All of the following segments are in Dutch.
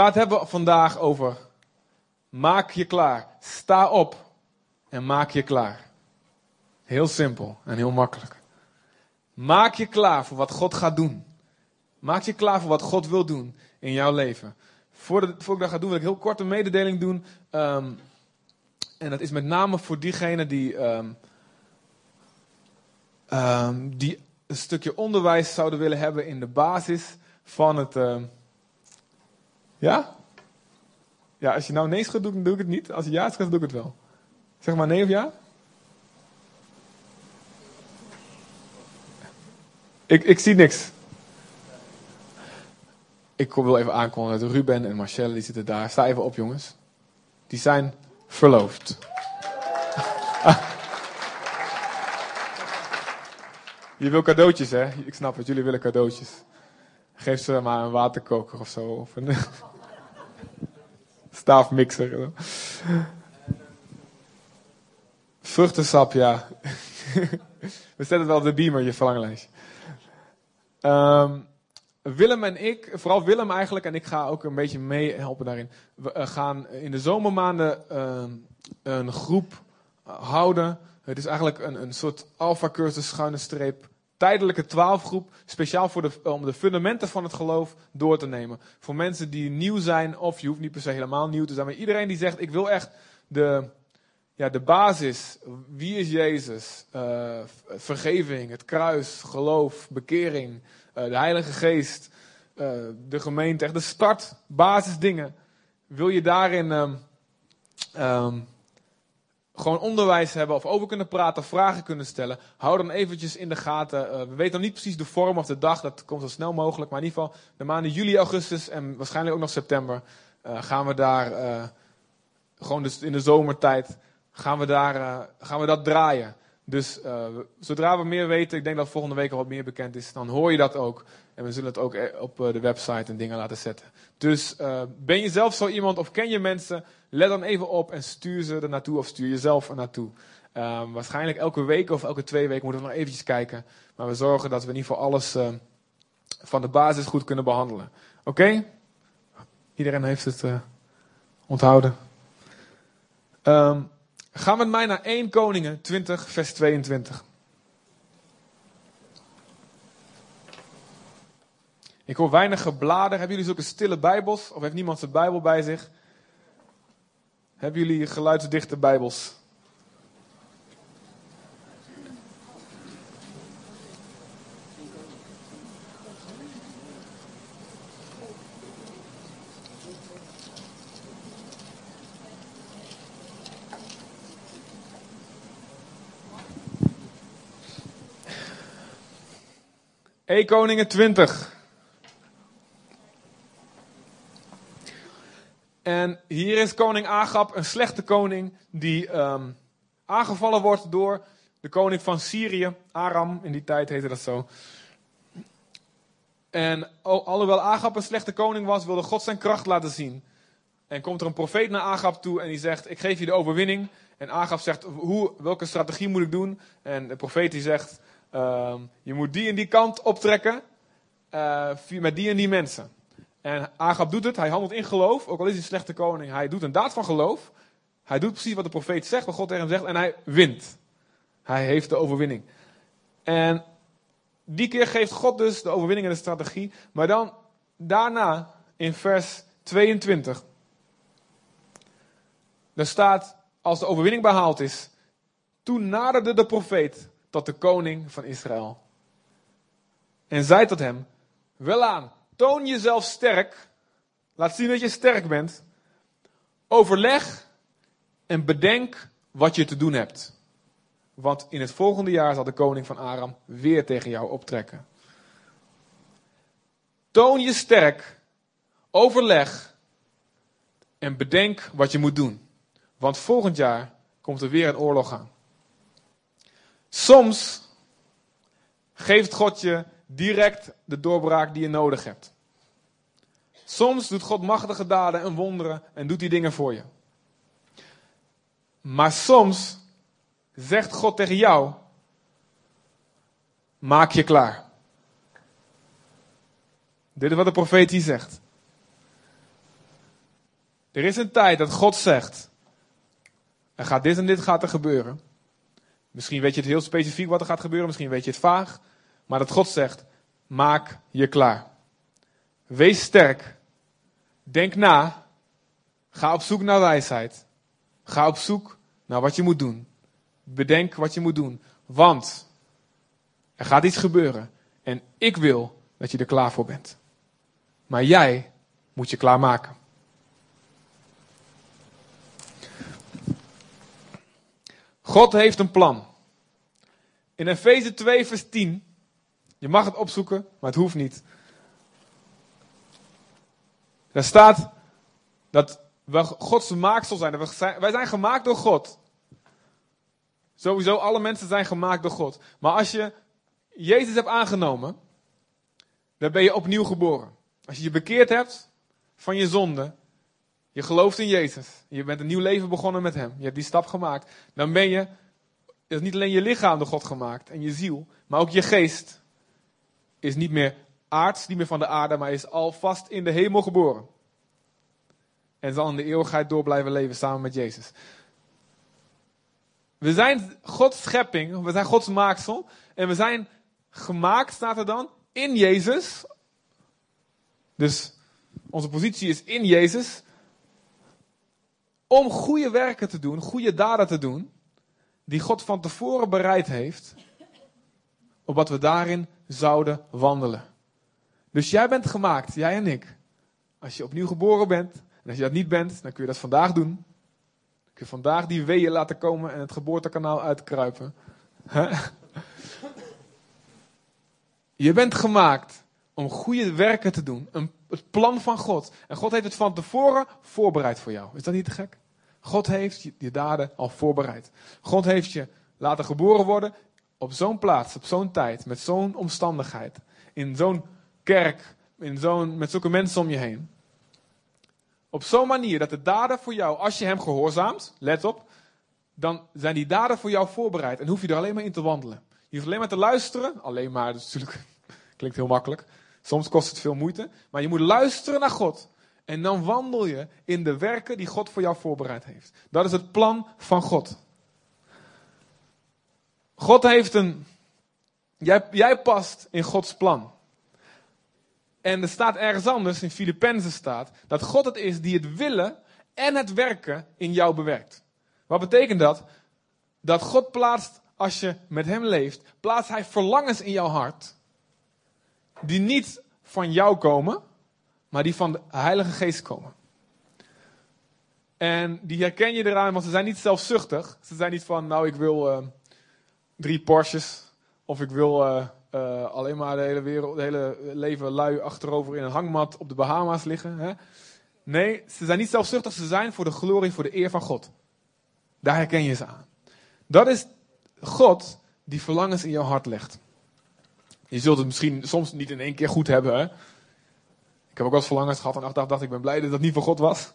ga het hebben vandaag over maak je klaar. Sta op en maak je klaar. Heel simpel en heel makkelijk. Maak je klaar voor wat God gaat doen. Maak je klaar voor wat God wil doen in jouw leven. Voordat, voor ik dat ga doen, wil ik heel kort een mededeling doen. Ehm, en dat is met name voor diegenen die, ehm, ehm, die een stukje onderwijs zouden willen hebben in de basis van het. Ja? Ja, als je nou nee dan doe ik het niet. Als je ja gaat, doe ik het wel. Zeg maar nee of ja? Ik, ik zie niks. Ik wil even aankondigen dat Ruben en Marcelle, die zitten daar. Sta even op, jongens. Die zijn verloofd. Je wil cadeautjes, hè? Ik snap het, jullie willen cadeautjes. Geef ze maar een waterkoker of zo. Of een staafmixer. Vruchtensap, ja. We zetten wel op de beamer, je verlanglijstje. Um, Willem en ik, vooral Willem eigenlijk, en ik ga ook een beetje mee helpen daarin. We eh, gaan in de zomermaanden uh, een groep houden. Het is eigenlijk een, een soort alpha-cursus, schuine streep, tijdelijke twaalfgroep. Speciaal voor de, om de fundamenten van het geloof door te nemen. Voor mensen die nieuw zijn, of je hoeft niet per se helemaal nieuw te zijn. Maar iedereen die zegt, ik wil echt de, ja, de basis. Wie is Jezus? Uh, vergeving, het kruis, geloof, bekering. Eh, de Heilige Geest, uh, de gemeente, echt de start, basisdingen. Wil je daarin um, um, gewoon onderwijs hebben of over kunnen praten, vragen kunnen stellen, hou dan eventjes in de gaten. Uh, we weten nog niet precies de vorm of de dag, dat komt zo snel mogelijk. Maar in ieder geval de maanden juli, augustus en waarschijnlijk ook nog september gaan we daar, gewoon dus in de zomertijd, gaan we, daar, gaan we dat draaien. Dus zodra we meer weten, ik denk dat volgende week al wat meer bekend is, dan hoor je dat ook. En we zullen het ook eh, op eh, de website en dingen laten zetten. Dus ben je zelf zo iemand of ken je mensen, let dan even op en stuur ze er naartoe of stuur jezelf er naartoe. Um, waarschijnlijk elke week of elke twee weken moeten we nog eventjes kijken. Maar we zorgen dat we in ieder geval alles uh, van de basis goed kunnen behandelen. Oké? Iedereen heeft het onthouden. Um, Ga met mij naar 1 Koningen 20, vers 22. Ik hoor weinig geblader. Hebben jullie zulke stille Bijbels? Of heeft niemand zijn Bijbel bij zich? Hebben jullie geluidsdichte Bijbels? 1 Koningen 20. En hier is koning Agab, een slechte koning, die um, aangevallen wordt door de koning van Syrië, Aram, in die tijd heette dat zo. En alhoewel Agab een slechte koning was, wilde God zijn kracht laten zien. En komt er een profeet naar Agab toe en die zegt, ik geef je de overwinning. En Agab zegt, hoe, welke strategie moet ik doen? En de profeet die zegt, Um, je moet die en die kant optrekken uh, met die en die mensen. En Agab doet het, hij handelt in geloof, ook al is hij een slechte koning. Hij doet een daad van geloof. Hij doet precies wat de profeet zegt, wat God tegen hem zegt, en hij wint. Hij heeft de overwinning. En die keer geeft God dus de overwinning en de strategie. Maar dan daarna, in vers 22, daar staat, als de overwinning behaald is, toen naderde de profeet tot de koning van Israël. En zei tot hem: Welaan, toon jezelf sterk. Laat zien dat je sterk bent. Overleg en bedenk wat je te doen hebt. Want in het volgende jaar zal de koning van Aram weer tegen jou optrekken. Toon je sterk, overleg en bedenk wat je moet doen. Want volgend jaar komt er weer een oorlog aan. Soms geeft God je direct de doorbraak die je nodig hebt. Soms doet God machtige daden en wonderen en doet die dingen voor je. Maar soms zegt God tegen jou: maak je klaar. Dit is wat de profeet hier zegt. Er is een tijd dat God zegt, er gaat dit en dit gaat er gebeuren. Misschien weet je het heel specifiek wat er gaat gebeuren, misschien weet je het vaag. Maar dat God zegt, maak je klaar. Wees sterk. Denk na. Ga op zoek naar wijsheid. Ga op zoek naar wat je moet doen. Bedenk wat je moet doen. Want er gaat iets gebeuren. En ik wil dat je er klaar voor bent. Maar jij moet je klaarmaken. God heeft een plan. In Efeze 2, vers 10. Je mag het opzoeken, maar het hoeft niet. Daar staat dat we Gods maaksel zijn. Wij zijn gemaakt door God. Sowieso, alle mensen zijn gemaakt door God. Maar als je Jezus hebt aangenomen, dan ben je opnieuw geboren. Als je je bekeerd hebt van je zonde, je gelooft in Jezus, je bent een nieuw leven begonnen met Hem, je hebt die stap gemaakt, dan ben je, niet alleen je lichaam door God gemaakt en je ziel, maar ook je geest is niet meer aards, niet meer van de aarde, maar is alvast in de hemel geboren. En zal in de eeuwigheid door blijven leven samen met Jezus. We zijn Gods schepping, we zijn Gods maaksel. En we zijn gemaakt, staat er dan, in Jezus. Dus onze positie is in Jezus. Om goede werken te doen, goede daden te doen. Die God van tevoren bereid heeft. Opdat we daarin zouden wandelen. Dus jij bent gemaakt, jij en ik. Als je opnieuw geboren bent, en als je dat niet bent, dan kun je dat vandaag doen. Dan kun je vandaag die weeën laten komen en het geboortekanaal uitkruipen. Je bent gemaakt om goede werken te doen. Een, het plan van God. En God heeft het van tevoren voorbereid voor jou. Is dat niet te gek? God heeft je, je daden al voorbereid. God heeft je laten geboren worden op zo'n plaats, op zo'n tijd, met zo'n omstandigheid. In zo'n kerk, in zo'n, met zulke mensen om je heen. Op zo'n manier dat de daden voor jou, als je hem gehoorzaamt, let op, dan zijn die daden voor jou voorbereid. En hoef je er alleen maar in te wandelen. Je hoeft alleen maar te luisteren. Alleen maar, dat klinkt heel makkelijk. Soms kost het veel moeite. Maar je moet luisteren naar God. En dan wandel je in de werken die God voor jou voorbereid heeft. Dat is het plan van God. God heeft een. Jij, jij past in Gods plan. En er staat ergens anders, in Filippenzen staat, dat God het is die het willen en het werken in jou bewerkt. Wat betekent dat? Dat God plaatst, als je met Hem leeft, plaatst Hij verlangens in jouw hart. Die niet van jou komen, maar die van de Heilige Geest komen. En die herken je eraan, want ze zijn niet zelfzuchtig. Ze zijn niet van, nou ik wil uh, drie Porsches. Of ik wil uh, uh, alleen maar de hele, wereld, de hele leven lui achterover in een hangmat op de Bahama's liggen. Hè? Nee, ze zijn niet zelfzuchtig, ze zijn voor de glorie, voor de eer van God. Daar herken je ze aan. Dat is God die verlangens in jouw hart legt. Je zult het misschien soms niet in één keer goed hebben. Hè? Ik heb ook wel eens verlangens gehad en dacht, dacht ik ben blij dat dat niet van God was.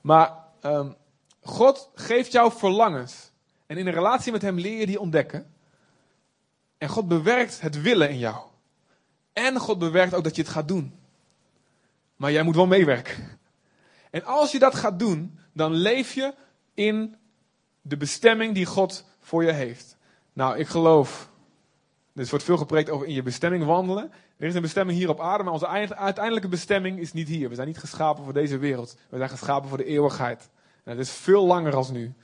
Maar um, God geeft jou verlangens. En in een relatie met hem leer je die ontdekken. En God bewerkt het willen in jou. En God bewerkt ook dat je het gaat doen. Maar jij moet wel meewerken. En als je dat gaat doen, dan leef je in de bestemming die God voor je heeft. Nou, ik geloof. Er wordt veel gepreekt over in je bestemming wandelen. Er is een bestemming hier op aarde, maar onze uiteindelijke bestemming is niet hier. We zijn niet geschapen voor deze wereld. We zijn geschapen voor de eeuwigheid. En dat is veel langer als nu.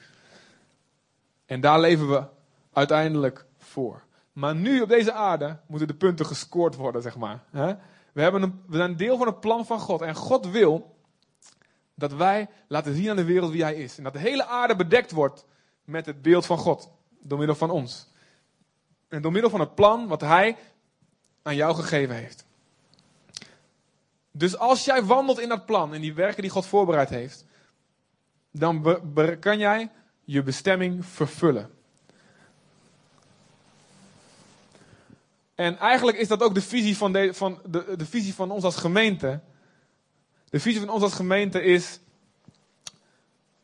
En daar leven we uiteindelijk voor. Maar nu op deze aarde moeten de punten gescoord worden, zeg maar. We, hebben een, we zijn deel van het plan van God. En God wil dat wij laten zien aan de wereld wie Hij is. En dat de hele aarde bedekt wordt met het beeld van God. Door middel van ons. En door middel van het plan wat Hij aan jou gegeven heeft. Dus als jij wandelt in dat plan, in die werken die God voorbereid heeft, dan kan jij je bestemming vervullen. En eigenlijk is dat ook de visie van, de, van, de, de visie van ons als gemeente. De visie van ons als gemeente is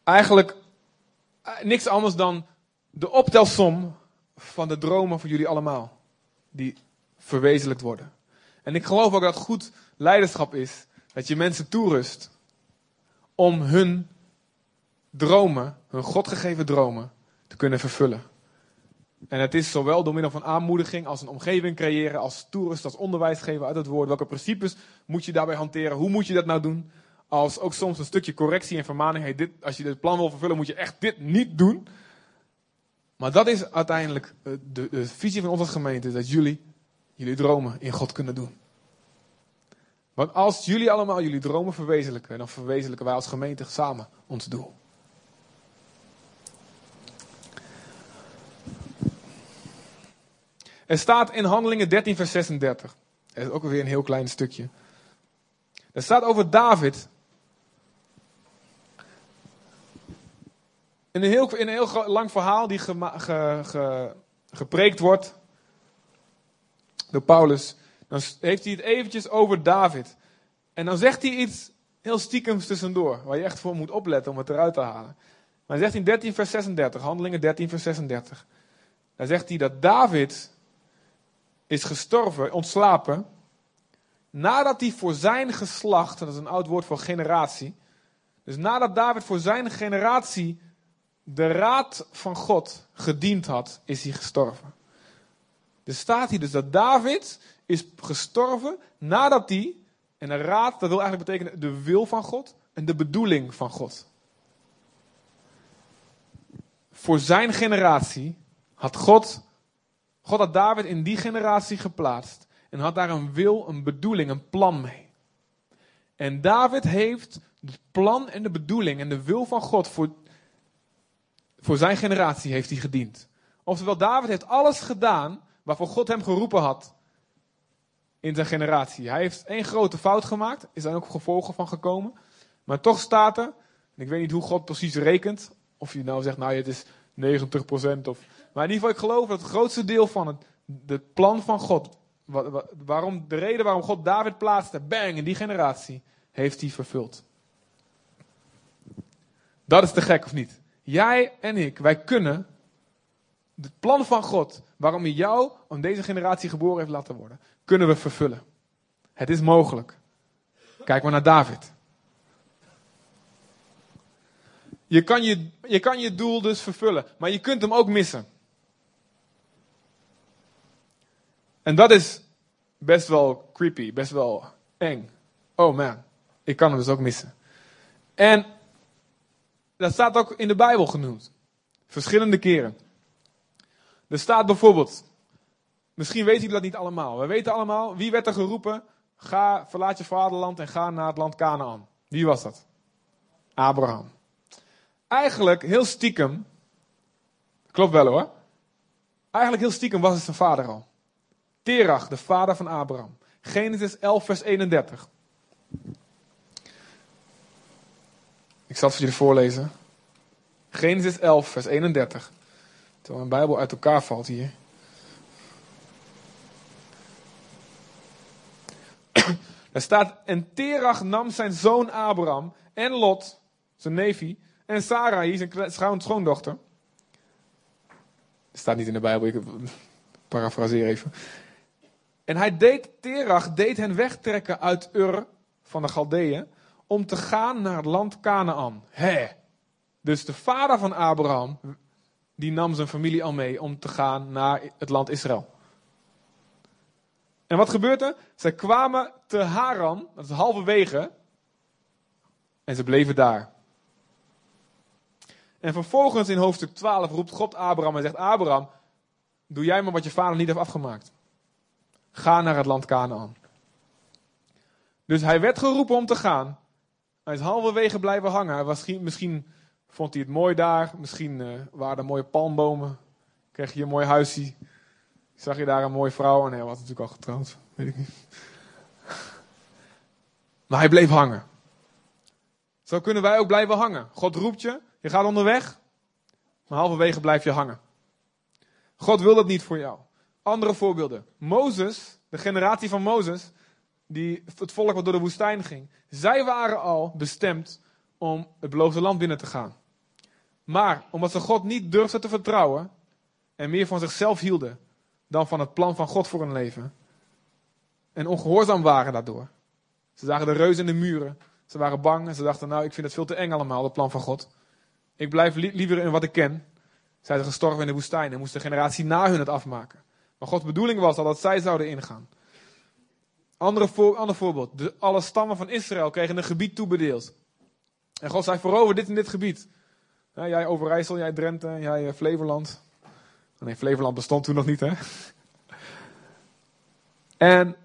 eigenlijk eh, niks anders dan de optelsom van de dromen van jullie allemaal. Die verwezenlijkt worden. En ik geloof ook dat goed leiderschap is dat je mensen toerust om hun dromen, hun godgegeven dromen, te kunnen vervullen. En het is zowel door middel van aanmoediging als een omgeving creëren, als toerist, als onderwijs geven uit het woord. Welke principes moet je daarbij hanteren? Hoe moet je dat nou doen? Als ook soms een stukje correctie en vermaning. Hey, dit, als je dit plan wil vervullen, moet je echt dit niet doen. Maar dat is uiteindelijk eh, de, de visie van onze gemeente. Dat jullie jullie dromen in God kunnen doen. Want als jullie allemaal jullie dromen verwezenlijken, dan verwezenlijken wij als gemeente samen ons doel. Er staat in Handelingen 13, vers 36. Dat is ook weer een heel klein stukje. Er staat over David. In een heel, in een heel lang verhaal die ge, gepreekt wordt door Paulus. Dan heeft hij het eventjes over David. En dan zegt hij iets heel stiekems tussendoor. Waar je echt voor moet opletten om het eruit te halen. Maar hij zegt in 13 vers 36. Handelingen 13 vers 36. Dan zegt hij dat David is gestorven, ontslapen, nadat hij voor zijn geslacht, dat is een oud woord voor generatie, dus nadat David voor zijn generatie de raad van God gediend had, is hij gestorven. Er staat hier dus dat David is gestorven nadat hij, en de raad, dat wil eigenlijk betekenen de wil van God en de bedoeling van God. Voor zijn generatie had God God had David in die generatie geplaatst en had daar een wil, een bedoeling, een plan mee. En David heeft het plan en de bedoeling en de wil van God voor, voor zijn generatie heeft hij gediend. Oftewel, David heeft alles gedaan waarvoor God hem geroepen had in zijn generatie. Hij heeft één grote fout gemaakt, is daar ook gevolgen van gekomen. Maar toch staat er, en ik weet niet hoe God precies rekent, of je nou zegt, nou het is 90% of maar in ieder geval, ik geloof dat het grootste deel van het, het plan van God, waarom, de reden waarom God David plaatste, bang, in die generatie, heeft hij vervuld. Dat is te gek of niet? Jij en ik, wij kunnen het plan van God, waarom hij jou om deze generatie geboren heeft laten worden, kunnen we vervullen. Het is mogelijk. Kijk maar naar David. Je kan je, je kan je doel dus vervullen, maar je kunt hem ook missen. En dat is best wel creepy, best wel eng. Oh man, ik kan hem dus ook missen. En dat staat ook in de Bijbel genoemd. Verschillende keren. Er staat bijvoorbeeld, misschien weten jullie dat niet allemaal. We weten allemaal, wie werd er geroepen? Ga, verlaat je vaderland en ga naar het land Canaan. Wie was dat? Abraham. Eigenlijk heel stiekem, klopt wel hoor. Eigenlijk heel stiekem was het zijn vader al. Terach, de vader van Abraham. Genesis 11, vers 31. Ik zal het voor jullie voorlezen. Genesis 11, vers 31. Terwijl mijn Bijbel uit elkaar valt hier. Er staat, en Terach nam zijn zoon Abraham en Lot, zijn neefje, en Sarai, zijn schoondochter. Dat staat niet in de Bijbel, ik parafraseer even. En hij deed, Terach deed hen wegtrekken uit Ur van de Galdeeën om te gaan naar het land Canaan. Hé. Dus de vader van Abraham, die nam zijn familie al mee om te gaan naar het land Israël. En wat gebeurt er? Zij kwamen te Haran, dat is halverwege, en ze bleven daar. En vervolgens in hoofdstuk 12 roept God Abraham en zegt: Abraham, doe jij maar wat je vader niet heeft afgemaakt. Ga naar het land Canaan. Dus hij werd geroepen om te gaan. Hij is halverwege blijven hangen. Misschien, misschien vond hij het mooi daar. Misschien uh, waren er mooie palmbomen. Kreeg je een mooi huisje. Zag je daar een mooie vrouw. En hij was natuurlijk al getrouwd. Weet ik niet. Maar hij bleef hangen. Zo kunnen wij ook blijven hangen. God roept je. Je gaat onderweg. Maar halverwege blijf je hangen. God wil dat niet voor jou. Andere voorbeelden. Mozes, de generatie van Mozes, die het volk wat door de woestijn ging. Zij waren al bestemd om het beloofde land binnen te gaan. Maar omdat ze God niet durfden te vertrouwen en meer van zichzelf hielden dan van het plan van God voor hun leven. En ongehoorzaam waren daardoor. Ze zagen de reuzen in de muren. Ze waren bang en ze dachten, nou, ik vind het veel te eng allemaal, het plan van God. Ik blijf liever in wat ik ken. Zij zijn gestorven in de woestijn en moest de generatie na hun het afmaken. Maar Gods bedoeling was al dat zij zouden ingaan. Andere voor, ander voorbeeld. De, alle stammen van Israël kregen een gebied toebedeeld. En God zei, verover dit en dit gebied. Jij Overijssel, jij Drenthe, jij eh, Flevoland. Nee, Flevoland bestond toen nog niet, hè? En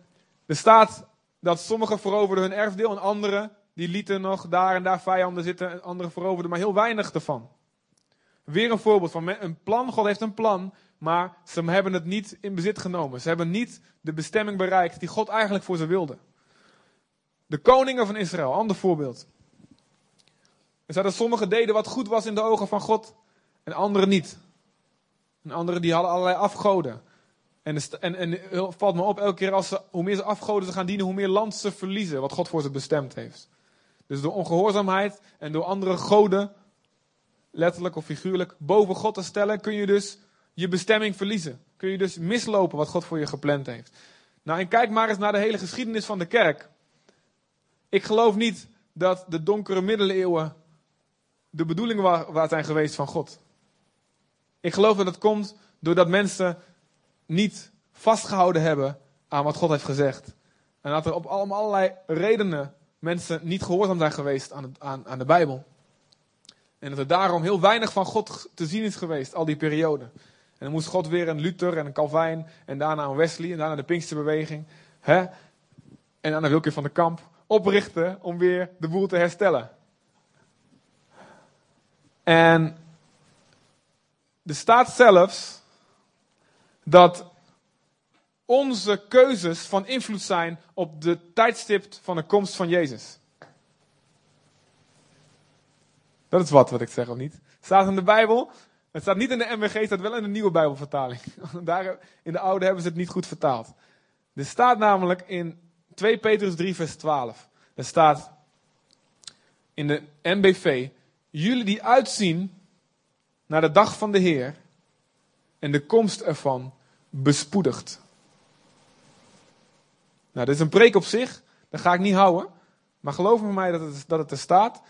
er staat dat sommigen veroverden hun erfdeel en anderen die lieten nog daar en daar vijanden zitten en anderen veroverden maar heel weinig ervan. Weer een voorbeeld van een plan. God heeft een plan, maar ze hebben het niet in bezit genomen. Ze hebben niet de bestemming bereikt die God eigenlijk voor ze wilde. De koningen van Israël, ander voorbeeld. Er zaten sommigen deden wat goed was in de ogen van God en anderen niet. En anderen die hadden allerlei afgoden. En, en, en valt me op, elke keer als ze, hoe meer ze afgoden ze gaan dienen, hoe meer land ze verliezen wat God voor ze bestemd heeft. Dus door ongehoorzaamheid en door andere goden, letterlijk of figuurlijk, boven God te stellen, kun je dus je bestemming verliezen. Kun je dus mislopen wat God voor je gepland heeft. Nou, en kijk maar eens naar de hele geschiedenis van de kerk. Ik geloof niet dat de donkere middeleeuwen de bedoeling waar zijn geweest van God. Ik geloof dat het komt doordat mensen niet vastgehouden hebben aan wat God heeft gezegd. En dat er op allerlei redenen mensen niet gehoorzaam zijn geweest aan, aan, aan de Bijbel. En dat er daarom heel weinig van God te zien is geweest, al die periode. En dan moest God weer een Luther en een Calvijn en daarna een Wesley en daarna de Pinksterbeweging. Hè? En daarna Wilke van de Kamp oprichten om weer de boel te herstellen. En er staat zelfs dat onze keuzes van invloed zijn op de tijdstip van de komst van Jezus. Dat is wat wat ik zeg of niet. Staat in de Bijbel. Het staat niet in de MWG, het staat wel in de nieuwe Bijbelvertaling. Daar, in de oude hebben ze het niet goed vertaald. Er staat namelijk in 2 Petrus 3 vers 12. Er staat in de MBV. Jullie die uitzien naar de dag van de Heer en de komst ervan bespoedigt. Nou, dit is een preek op zich. Dat ga ik niet houden. Maar geloof me mij dat het, dat het er staat.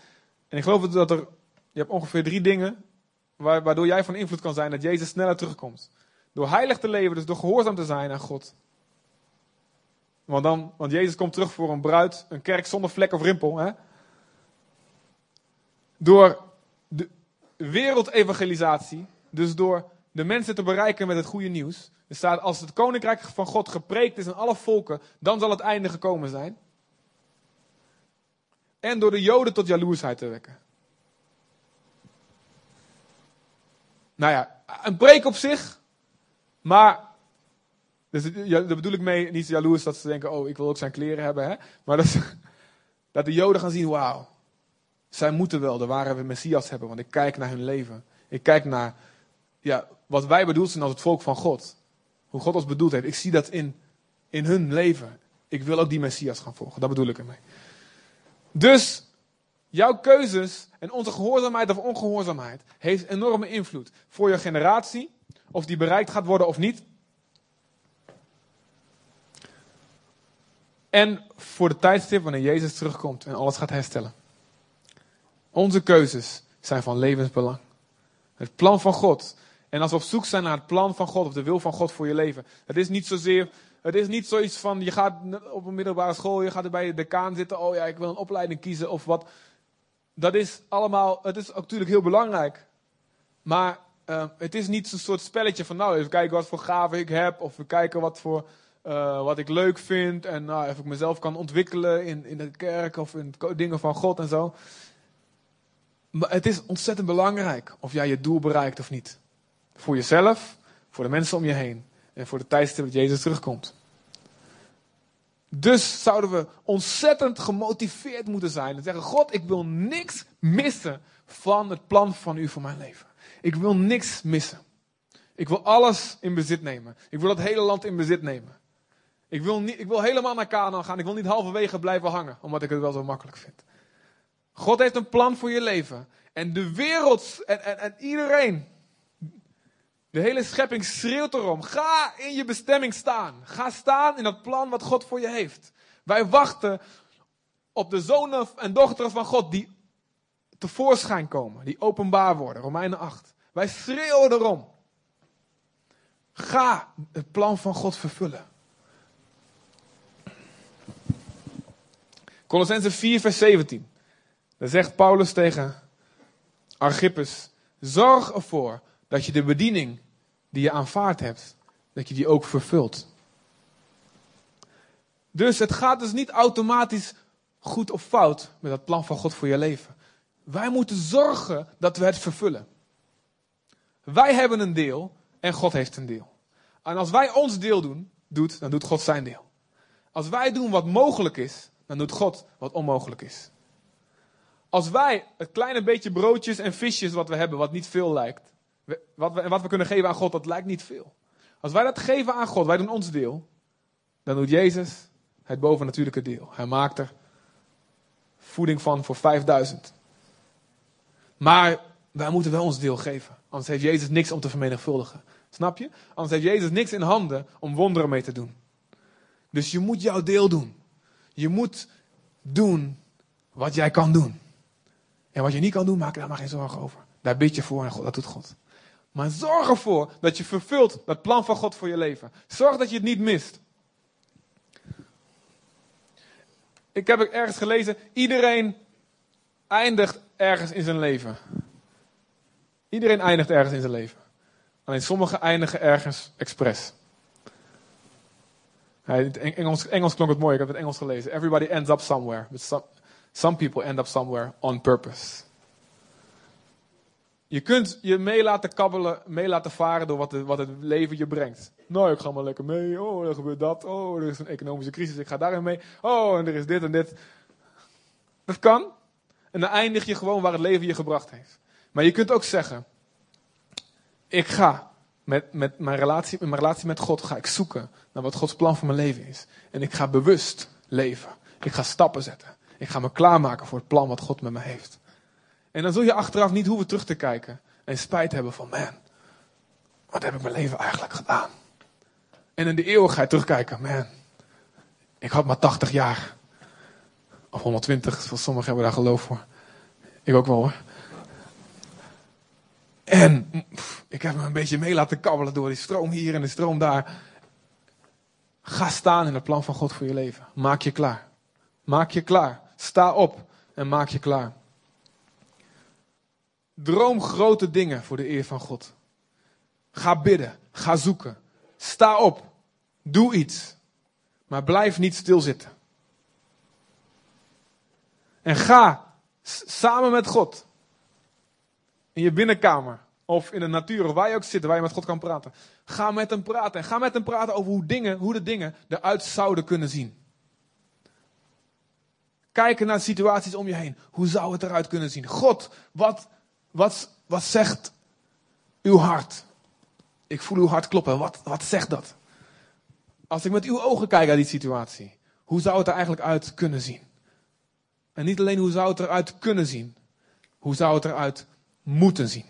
En ik geloof dat er. Je hebt ongeveer drie dingen. Waardoor jij van invloed kan zijn dat Jezus sneller terugkomt. Door heilig te leven, dus door gehoorzaam te zijn aan God. Want, dan, want Jezus komt terug voor een bruid, een kerk zonder vlek of rimpel. Hè? Door de wereldevangelisatie, dus door de mensen te bereiken met het goede nieuws. Er staat, als het koninkrijk van God gepreekt is aan alle volken, dan zal het einde gekomen zijn. En door de Joden tot jaloersheid te wekken. Nou ja, een preek op zich, maar dus, daar bedoel ik mee, niet jaloers dat ze denken, oh, ik wil ook zijn kleren hebben. Hè? Maar dat, dat de Joden gaan zien, wauw, zij moeten wel de ware Messias hebben, want ik kijk naar hun leven. Ik kijk naar ja, wat wij bedoeld zijn als het volk van God. Hoe God ons bedoeld heeft. Ik zie dat in, in hun leven. Ik wil ook die Messias gaan volgen. Dat bedoel ik ermee. Dus jouw keuzes en onze gehoorzaamheid of ongehoorzaamheid heeft enorme invloed voor je generatie. Of die bereikt gaat worden of niet. En voor de tijdstip wanneer Jezus terugkomt en alles gaat herstellen. Onze keuzes zijn van levensbelang. Het plan van God en als we op zoek zijn naar het plan van God of de wil van God voor je leven. Het is niet zozeer, het is niet zoiets van je gaat op een middelbare school, je gaat er bij de decaan zitten, oh ja, ik wil een opleiding kiezen of wat. Dat is allemaal, het is natuurlijk heel belangrijk. Maar uh, het is niet zo'n soort spelletje van nou, even kijken wat voor gaven ik heb of we kijken wat voor, uh, wat ik leuk vind en nou, of ik mezelf kan ontwikkelen in, in de kerk of in dingen van God en zo. Maar het is ontzettend belangrijk of jij je doel bereikt of niet. Voor jezelf, voor de mensen om je heen en voor de tijdstip dat Jezus terugkomt. Dus zouden we ontzettend gemotiveerd moeten zijn en zeggen: God, ik wil niks missen van het plan van u voor mijn leven. Ik wil niks missen. Ik wil alles in bezit nemen. Ik wil het hele land in bezit nemen. Ik wil, niet, ik wil helemaal naar Canaan gaan. Ik wil niet halverwege blijven hangen, omdat ik het wel zo makkelijk vind. God heeft een plan voor je leven. En de wereld en, en, en iedereen de hele schepping schreeuwt erom. Ga in je bestemming staan. Ga staan in dat plan wat God voor je heeft. Wij wachten op de zonen en dochteren van God die tevoorschijn komen, die openbaar worden. Romeinen 8. Wij schreeuwen erom. Ga het plan van God vervullen. Colossense 4, vers 17. Daar zegt Paulus tegen Archippus: Zorg ervoor dat je de bediening die je aanvaard hebt, dat je die ook vervult. Dus het gaat dus niet automatisch goed of fout met dat plan van God voor je leven. Wij moeten zorgen dat we het vervullen. Wij hebben een deel en God heeft een deel. En als wij ons deel doen, doet, dan doet God zijn deel. Als wij doen wat mogelijk is, dan doet God wat onmogelijk is. Als wij het kleine beetje broodjes en visjes wat we hebben, wat niet veel lijkt, wat we, wat we kunnen geven aan God, dat lijkt niet veel. Als wij dat geven aan God, wij doen ons deel, dan doet Jezus het bovennatuurlijke deel. Hij maakt er voeding van voor 5000. Maar wij moeten wel ons deel geven. Anders heeft Jezus niks om te vermenigvuldigen. Snap je? Anders heeft Jezus niks in handen om wonderen mee te doen. Dus je moet jouw deel doen. Je moet doen wat jij kan doen. En wat je niet kan doen, maak daar maar geen zorgen over. Daar bid je voor en God, dat doet God. Maar zorg ervoor dat je vervult dat plan van God voor je leven. Zorg dat je het niet mist. Ik heb ergens gelezen, iedereen eindigt ergens in zijn leven. Iedereen eindigt ergens in zijn leven. Alleen sommigen eindigen ergens expres. Engels, Engels klonk het mooi, ik heb het Engels gelezen. Everybody ends up somewhere. But some, some people end up somewhere on purpose. Je kunt je mee laten kabbelen, mee laten varen door wat, wat het leven je brengt. Nou, ik ga maar lekker mee. Oh, er gebeurt dat. Oh, er is een economische crisis. Ik ga daarin mee. Oh, en er is dit en dit. Dat kan. En dan eindig je gewoon waar het leven je gebracht heeft. Maar je kunt ook zeggen: Ik ga met, met mijn, relatie, met mijn relatie met God ga ik zoeken naar wat Gods plan voor mijn leven is. En ik ga bewust leven. Ik ga stappen zetten. Ik ga me klaarmaken voor het plan wat God met me heeft. En dan zul je achteraf niet hoeven terug te kijken en spijt hebben van, man, wat heb ik mijn leven eigenlijk gedaan? En in de eeuwigheid terugkijken, man, ik had maar 80 jaar. Of 120, zoals sommigen hebben daar geloof voor. Ik ook wel hoor. En ik heb me een beetje mee laten kabbelen door die stroom hier en de stroom daar. Ga staan in het plan van God voor je leven. Maak je klaar. Maak je klaar. Sta op en maak je klaar. Droom grote dingen voor de eer van God. Ga bidden. Ga zoeken. Sta op. Doe iets. Maar blijf niet stilzitten. En ga samen met God. In je binnenkamer. Of in de natuur. Of waar je ook zit. Waar je met God kan praten. Ga met hem praten. En ga met hem praten over hoe, dingen, hoe de dingen eruit zouden kunnen zien. Kijken naar situaties om je heen. Hoe zou het eruit kunnen zien? God, wat wat, wat zegt uw hart? Ik voel uw hart kloppen. Wat, wat zegt dat? Als ik met uw ogen kijk naar die situatie, hoe zou het er eigenlijk uit kunnen zien? En niet alleen hoe zou het eruit kunnen zien, hoe zou het eruit moeten zien?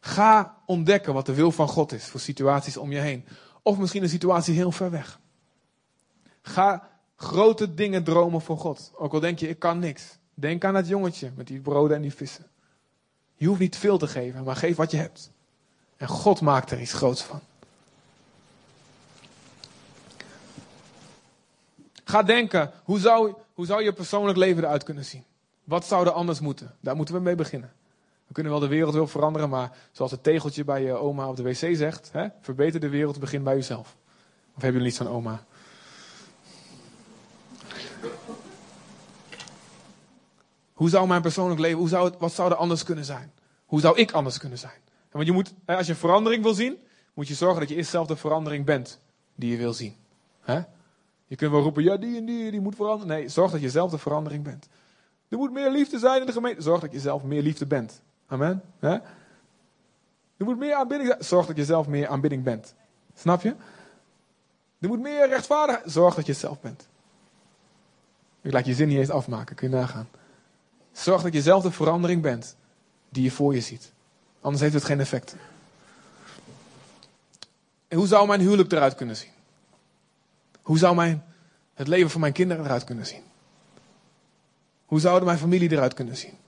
Ga ontdekken wat de wil van God is voor situaties om je heen. Of misschien een situatie heel ver weg. Ga grote dingen dromen voor God. Ook al denk je, ik kan niks. Denk aan dat jongetje met die broden en die vissen. Je hoeft niet veel te geven, maar geef wat je hebt. En God maakt er iets groots van. Ga denken, hoe zou, hoe zou je persoonlijk leven eruit kunnen zien? Wat zou er anders moeten? Daar moeten we mee beginnen. We kunnen wel de wereld wil veranderen, maar zoals het tegeltje bij je oma op de wc zegt, hè, verbeter de wereld, begin bij jezelf. Of hebben jullie niet zo'n oma? Hoe zou mijn persoonlijk leven, hoe zou wat zou er anders kunnen zijn? Hoe zou ik anders kunnen zijn? Want je moet, als je verandering wil zien, moet je zorgen dat je eerst zelf de verandering bent die je wil zien. Je kunt wel roepen, ja die en die, die moet veranderen. Nee, zorg dat je zelf de verandering bent. Er moet meer liefde zijn in de gemeente. Zorg dat je zelf meer liefde bent. Amen. Er moet meer aanbidding zijn. Zorg dat je zelf meer aanbidding bent. Snap je? Er moet meer rechtvaardigheid. Zorg dat je zelf bent. Ik laat je zin niet eens afmaken, kun je nagaan. Zorg dat je zelf de verandering bent die je voor je ziet. Anders heeft het geen effect. En hoe zou mijn huwelijk eruit kunnen zien? Hoe zou mijn, het leven van mijn kinderen eruit kunnen zien? Hoe zou mijn familie eruit kunnen zien?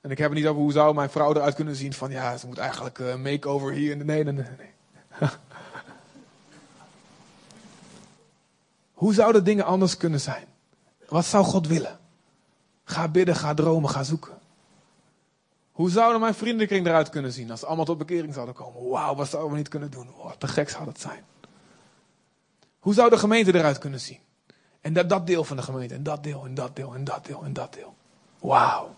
En ik heb het niet over hoe zou mijn vrouw eruit kunnen zien van ja, ze moet eigenlijk uh, makeover hier. Nee, nee, nee. nee. hoe zouden dingen anders kunnen zijn? Wat zou God willen? Ga bidden, ga dromen, ga zoeken. Hoe zouden mijn vriendenkring eruit kunnen zien als ze allemaal tot bekering zouden komen? Wauw, wat zouden we niet kunnen doen? Wat te gek zou dat zijn. Hoe zou de gemeente eruit kunnen zien? En dat, dat deel van de gemeente, en dat deel, en dat deel, en dat deel, en dat deel. Wauw.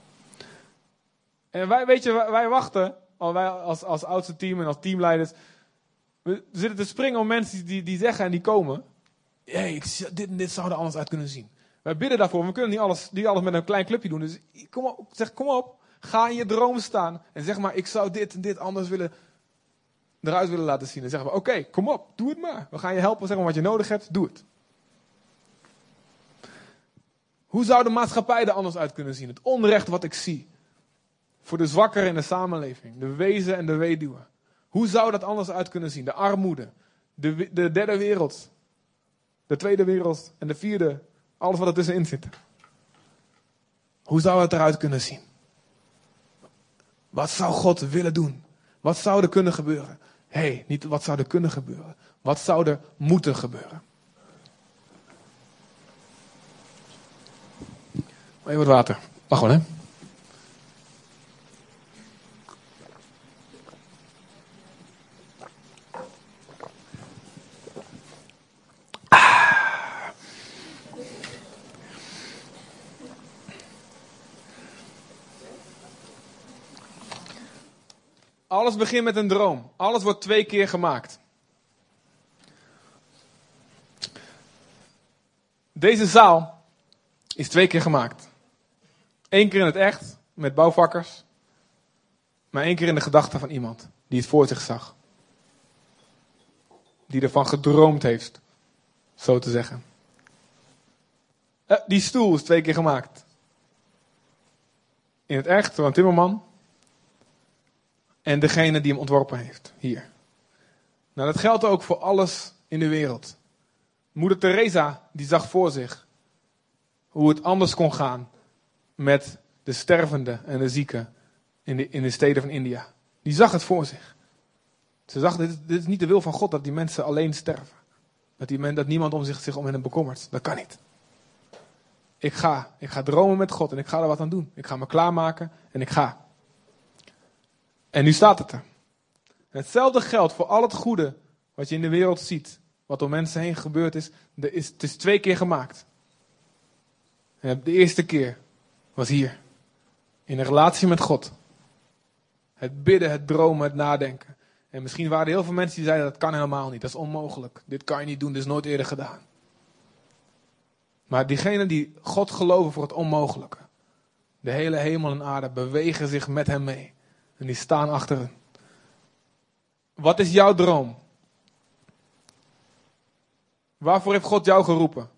En wij, weet je, wij, wachten, wij als, als oudste team en als teamleiders, we zitten te springen om mensen die, die zeggen en die komen. Hé, hey, dit en dit zou er anders uit kunnen zien. Wij bidden daarvoor, we kunnen niet alles, niet alles met een klein clubje doen. Dus kom op, zeg, kom op, ga in je droom staan. En zeg maar, ik zou dit en dit anders willen, eruit willen laten zien. En zeggen we, oké, kom op, doe het maar. We gaan je helpen, zeg maar wat je nodig hebt, doe het. Hoe zou de maatschappij er anders uit kunnen zien? Het onrecht wat ik zie. Voor de zwakkeren in de samenleving. De wezen en de weduwe. Hoe zou dat anders uit kunnen zien? De armoede. De, de derde wereld. De tweede wereld. En de vierde. Alles wat er tussenin zit. Hoe zou het eruit kunnen zien? Wat zou God willen doen? Wat zou er kunnen gebeuren? Hé, hey, niet wat zou er kunnen gebeuren. Wat zou er moeten gebeuren? Even wat water. Mag gewoon, hè? Alles begint met een droom. Alles wordt twee keer gemaakt. Deze zaal is twee keer gemaakt. Eén keer in het echt, met bouwvakkers. Maar één keer in de gedachten van iemand die het voor zich zag. Die ervan gedroomd heeft, zo te zeggen. Eh, die stoel is twee keer gemaakt. In het echt door een timmerman. En degene die hem ontworpen heeft, hier. Nou, dat geldt ook voor alles in de wereld. Moeder Teresa, die zag voor zich hoe het anders kon gaan met de stervenden en de zieken in de, in de steden van India. Die zag het voor zich. Ze zag, dit, dit is niet de wil van God dat die mensen alleen sterven. Dat, die men, dat niemand om zich, zich om hen bekommert. Dat kan niet. Ik ga. Ik ga dromen met God en ik ga er wat aan doen. Ik ga me klaarmaken en ik ga. En nu staat het er. hetzelfde geldt voor al het goede wat je in de wereld ziet. Wat door mensen heen gebeurd is. is het is twee keer gemaakt. De eerste keer was hier. In een relatie met God. Het bidden, het dromen, het nadenken. En misschien waren er heel veel mensen die zeiden dat kan helemaal niet. Dat is onmogelijk. Dit kan je niet doen. Dit is nooit eerder gedaan. Maar diegenen die God geloven voor het onmogelijke. De hele hemel en aarde bewegen zich met hem mee. En die staan achter. Wat is jouw droom? Waarvoor heeft God jou geroepen?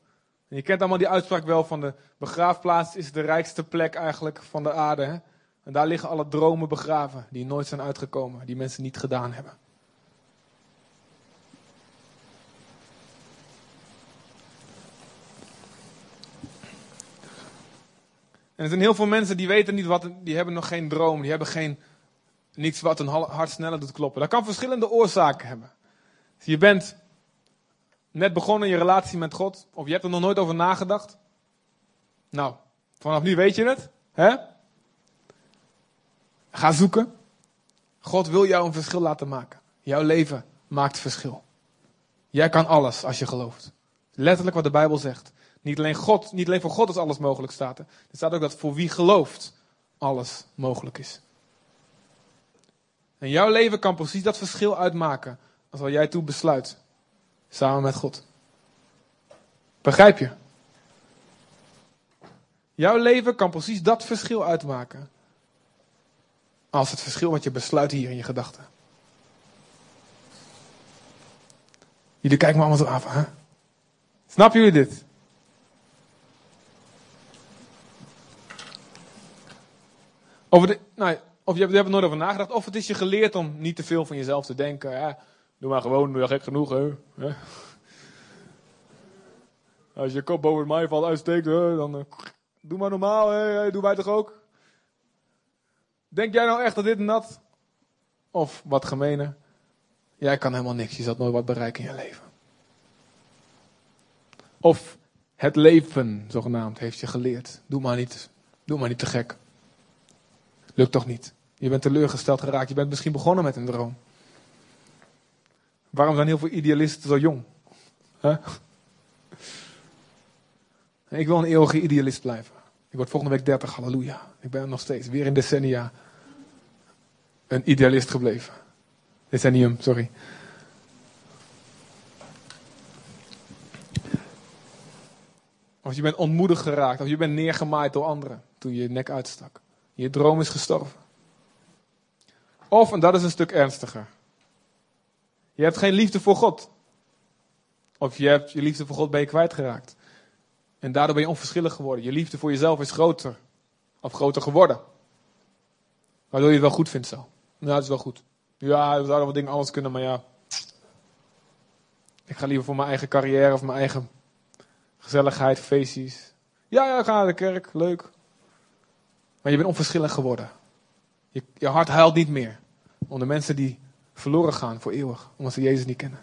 je kent allemaal die uitspraak wel van de begraafplaats is de rijkste plek eigenlijk van de aarde. Hè? En daar liggen alle dromen begraven die nooit zijn uitgekomen, die mensen niet gedaan hebben. En er zijn heel veel mensen die weten niet wat, die hebben nog geen droom, die hebben geen, niets wat een hart sneller doet kloppen. Dat kan verschillende oorzaken hebben. Je bent net begonnen in je relatie met God, of je hebt er nog nooit over nagedacht. Nou, vanaf nu weet je het. Hè? Ga zoeken. God wil jou een verschil laten maken. Jouw leven maakt verschil. Jij kan alles als je gelooft. Letterlijk wat de Bijbel zegt. Niet alleen, God, niet alleen voor God is alles mogelijk staat er. Er staat ook dat voor wie gelooft alles mogelijk is. En jouw leven kan precies dat verschil uitmaken als wat jij toe besluit. Samen met God. Begrijp je? Jouw leven kan precies dat verschil uitmaken. Als het verschil wat je besluit hier in je gedachten. Jullie kijken me allemaal zo af, hè? Snappen jullie dit? Over de, nou, of je hebt, er nooit over nagedacht, of het is je geleerd om niet te veel van jezelf te denken. Doe maar gewoon, doe gek genoeg, hè. Als je kop boven mij valt uitsteekt, dan uh, doe maar normaal, hè. Doe wij toch ook? Denk jij nou echt dat dit en dat? Of wat gemene? Jij kan helemaal niks, je zult nooit wat bereiken in je leven. Of het leven, zogenaamd, heeft je geleerd. Doe maar niet, doe maar niet te gek. Lukt toch niet? Je bent teleurgesteld geraakt. Je bent misschien begonnen met een droom. Waarom zijn heel veel idealisten zo jong? Ik wil een eeuwige idealist blijven. Ik word volgende week 30, halleluja. Ik ben nog steeds, weer in decennia, een idealist gebleven. Decennium, sorry. Of je bent ontmoedigd geraakt, of je bent neergemaaid door anderen toen je je nek uitstak. Je droom is gestorven. Of, en dat is een stuk ernstiger. Je hebt geen liefde voor God. Of je hebt je liefde voor God ben je kwijtgeraakt. En daardoor ben je onverschillig geworden. Je liefde voor jezelf is groter. Of groter geworden. Waardoor je het wel goed vindt zo. Ja, dat is wel goed. Ja, we zouden wat dingen anders kunnen, maar ja. Ik ga liever voor mijn eigen carrière of mijn eigen gezelligheid, feestjes. Ja, ja, ga naar de kerk, leuk. Maar je bent onverschillig geworden. Je, hart huilt niet meer om de mensen die verloren gaan voor eeuwig, omdat ze Jezus niet kennen.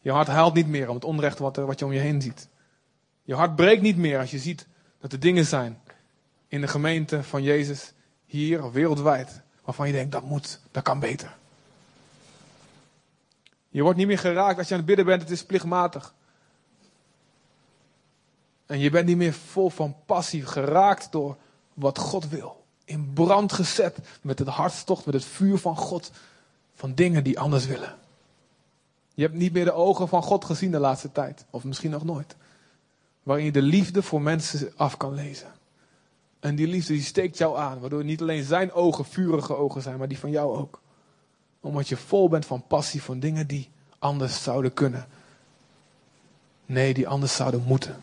Je hart huilt niet meer om het onrecht wat, wat je om je heen ziet. Je hart breekt niet meer als je ziet dat er dingen zijn in de gemeente van Jezus, hier of wereldwijd, waarvan je denkt dat moet, dat kan beter. Je wordt niet meer geraakt als je aan het bidden bent, het is plichtmatig. En je bent niet meer vol van passie, geraakt door wat God wil. In brand gezet met het hartstocht, met het vuur van God, van dingen die anders willen. Je hebt niet meer de ogen van God gezien de laatste tijd, of misschien nog nooit. Waarin je de liefde voor mensen af kan lezen. En die liefde die steekt jou aan, waardoor niet alleen zijn ogen vurige ogen zijn, maar die van jou ook. Omdat je vol bent van passie voor dingen die anders zouden kunnen. Nee, die anders zouden moeten.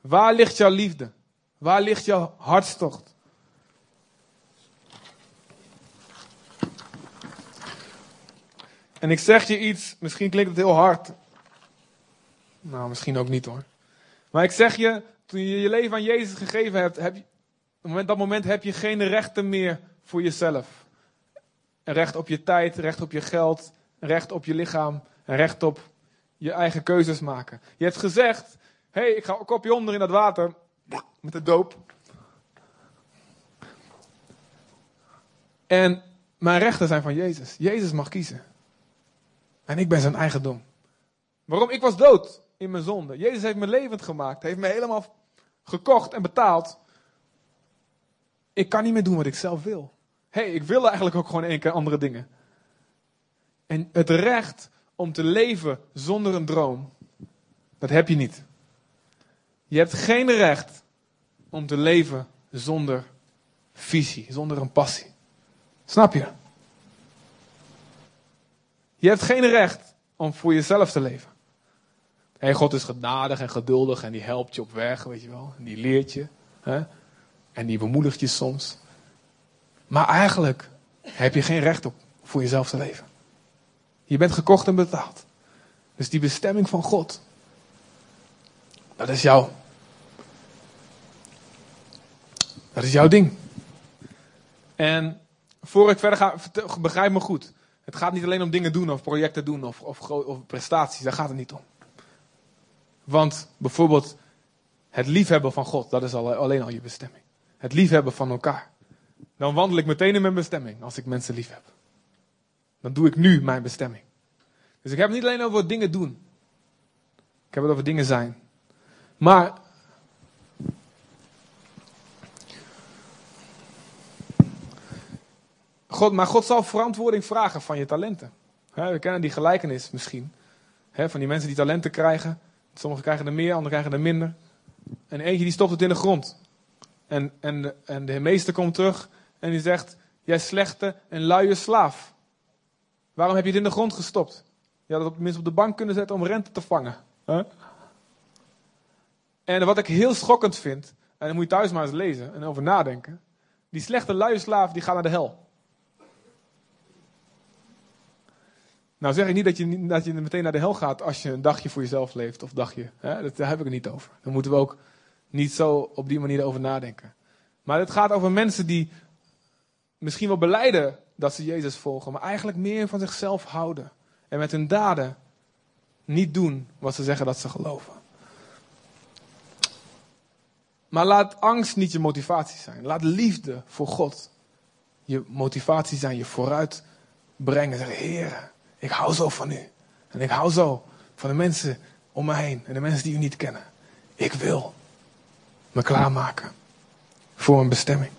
Waar ligt jouw liefde? Waar ligt jouw hartstocht? En ik zeg je iets, misschien klinkt het heel hard. Nou, misschien ook niet hoor. Maar ik zeg je, toen je je leven aan Jezus gegeven hebt, heb je, op dat moment heb je geen rechten meer voor jezelf. Een recht op je tijd, recht op je geld, recht op je lichaam, recht op je eigen keuzes maken. Je hebt gezegd, hé, hey, ik ga een kopje onder in dat water met de doop. En mijn rechten zijn van Jezus. Jezus mag kiezen. En ik ben zijn eigendom. Waarom? Ik was dood in mijn zonde. Jezus heeft me levend gemaakt. Heeft me helemaal gekocht en betaald. Ik kan niet meer doen wat ik zelf wil. Hé, hey, ik wil eigenlijk ook gewoon één keer andere dingen. En het recht om te leven zonder een droom, dat heb je niet. Je hebt geen recht om te leven zonder visie, zonder een passie. Snap je? Je hebt geen recht om voor jezelf te leven. Hey, God is genadig en geduldig en die helpt je op weg, weet je wel. En die leert je. Hè? En die bemoedigt je soms. Maar eigenlijk heb je geen recht op voor jezelf te leven. Je bent gekocht en betaald. Dus die bestemming van God, dat is jou. Dat is jouw ding. En voor ik verder ga, begrijp me goed. Het gaat niet alleen om dingen doen of projecten doen of, of, of prestaties, daar gaat het niet om. Want bijvoorbeeld het liefhebben van God, dat is al, alleen al je bestemming. Het liefhebben van elkaar. Dan wandel ik meteen in mijn bestemming als ik mensen lief heb. Dan doe ik nu mijn bestemming. Dus ik heb het niet alleen over dingen doen. Ik heb het over dingen zijn. Maar God, maar God zal verantwoording vragen van je talenten. we kennen die gelijkenis misschien. van die mensen die talenten krijgen. Sommigen krijgen er meer, anderen krijgen er minder. En eentje die stopt het in de grond. En, en, en de meester komt terug en die zegt: Jij slechte en luie slaaf. Waarom heb je het in de grond gestopt? Je had het op, op de bank kunnen zetten om rente te vangen. En wat ik heel schokkend vind, en dan moet je thuis maar eens lezen en over nadenken. Die slechte luie slaaf die gaat naar de hel. Nou zeg ik niet dat je, dat je meteen naar de hel gaat als je een dagje voor jezelf leeft. Of dagje. Hè? Dat, daar heb ik het niet over. Daar moeten we ook niet zo op die manier over nadenken. Maar het gaat over mensen die misschien wel beleiden dat ze Jezus volgen. Maar eigenlijk meer van zichzelf houden. En met hun daden niet doen wat ze zeggen dat ze geloven. Maar laat angst niet je motivatie zijn. Laat liefde voor God je motivatie zijn, je vooruit brengen. Zeg, Heer, ik hou zo van u. En ik hou zo van de mensen om me heen en de mensen die u niet kennen. Ik wil me klaarmaken voor een bestemming.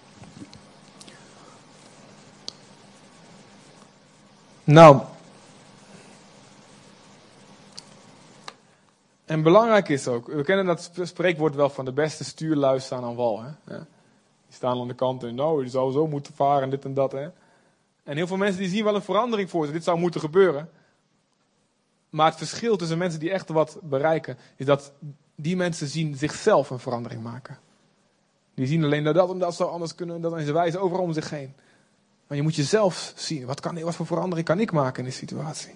Nou, en belangrijk is ook, we kennen dat spreekwoord wel van de beste stuurlui staan aan wal. Hè? Die staan aan de kant en nou, je zou zo moeten varen, dit en dat. Hè? En heel veel mensen die zien wel een verandering voor zich. Dit zou moeten gebeuren. Maar het verschil tussen mensen die echt wat bereiken, is dat die mensen zien zichzelf een verandering maken. Die zien alleen dat dat en dat zou anders kunnen, dat en ze wijzen overal om zich heen. Maar je moet jezelf zien. Wat, kan, wat voor verandering kan ik maken in die situatie?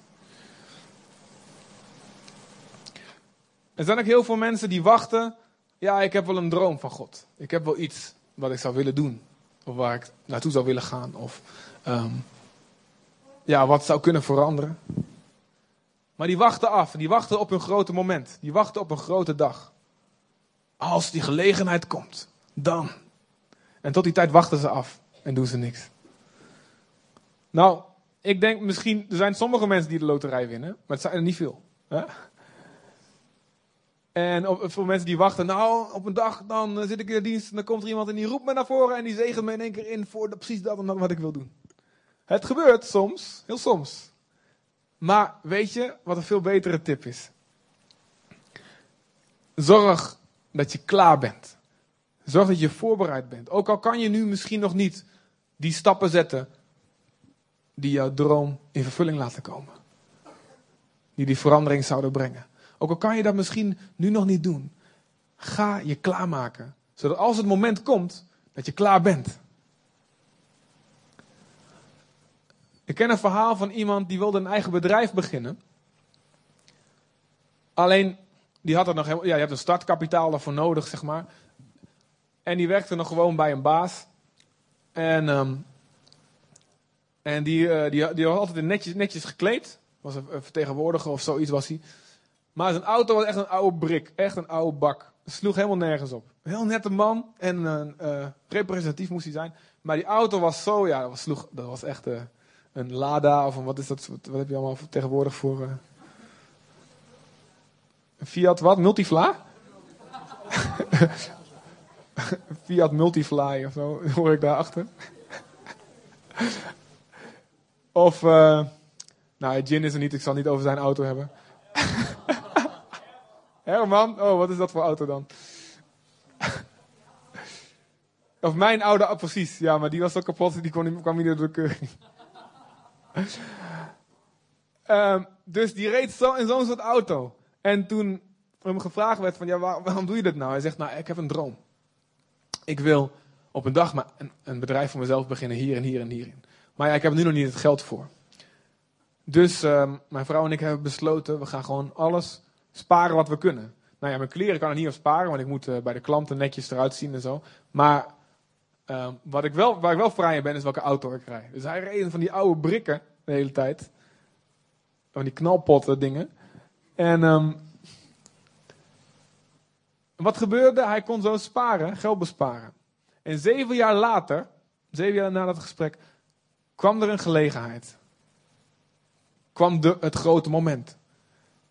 Er zijn ook heel veel mensen die wachten. Ja, ik heb wel een droom van God. Ik heb wel iets wat ik zou willen doen. Of waar ik naartoe zou willen gaan. Of um, ja, wat zou kunnen veranderen. Maar die wachten af. Die wachten op een grote moment. Die wachten op een grote dag. Als die gelegenheid komt, dan. En tot die tijd wachten ze af en doen ze niks. Nou, ik denk misschien, er zijn sommige mensen die de loterij winnen, maar het zijn er niet veel. Hè? En voor mensen die wachten, nou, op een dag dan zit ik in de dienst en dan komt er iemand en die roept me naar voren en die zegent me in één keer in voor precies dat wat ik wil doen. Het gebeurt soms, heel soms. Maar weet je wat een veel betere tip is? Zorg dat je klaar bent. Zorg dat je voorbereid bent. Ook al kan je nu misschien nog niet die stappen zetten die jouw droom in vervulling laten komen. Die die verandering zouden brengen. Ook al kan je dat misschien nu nog niet doen. Ga je klaarmaken. Zodat als het moment komt, dat je klaar bent. Ik ken een verhaal van iemand die wilde een eigen bedrijf beginnen. Alleen, die had er nog helemaal, ja, je hebt een startkapitaal daarvoor nodig, zeg maar. En die werkte nog gewoon bij een baas. En, um, en die, uh, die, die was altijd netjes, netjes gekleed. Was een vertegenwoordiger of zoiets was hij. Maar zijn auto was echt een oude brik. Echt een oude bak. Sloeg helemaal nergens op. Heel nette man. En uh, representatief moest hij zijn. Maar die auto was zo, ja, dat was, sloeg, dat was echt uh, een Lada. Of een, wat is dat? Wat heb je allemaal tegenwoordig voor... Uh, een Fiat wat? Multifla? Fiat Multifly of zo, hoor ik daarachter. of, uh, nou, Jin is er niet, ik zal niet over zijn auto hebben. Herman, oh, wat is dat voor auto dan? of mijn oude, oh, precies, ja, maar die was zo kapot, die kon, kwam niet door de keuring. Um, dus die reed zo in zo'n soort auto. En toen hem gevraagd werd van, ja, waarom doe je dat nou? Hij zegt, nou, ik heb een droom. Ik wil op een dag maar een, bedrijf voor mezelf beginnen, hier en hier en hierin. Maar ja, ik heb nu nog niet het geld voor. Dus um, mijn vrouw en ik hebben besloten, we gaan gewoon alles sparen wat we kunnen. Nou ja, mijn kleren kan ik niet op sparen, want ik moet uh, bij de klanten netjes eruit zien en zo. Maar uh, wat ik wel, waar ik wel vrij in ben, is welke auto ik rij. Dus hij reed van die oude brikken de hele tijd. Van die knalpotten dingen. En um, wat gebeurde? Hij kon zo sparen, geld besparen. En zeven jaar later, zeven jaar na dat gesprek, kwam er een gelegenheid. Kwam de, het grote moment.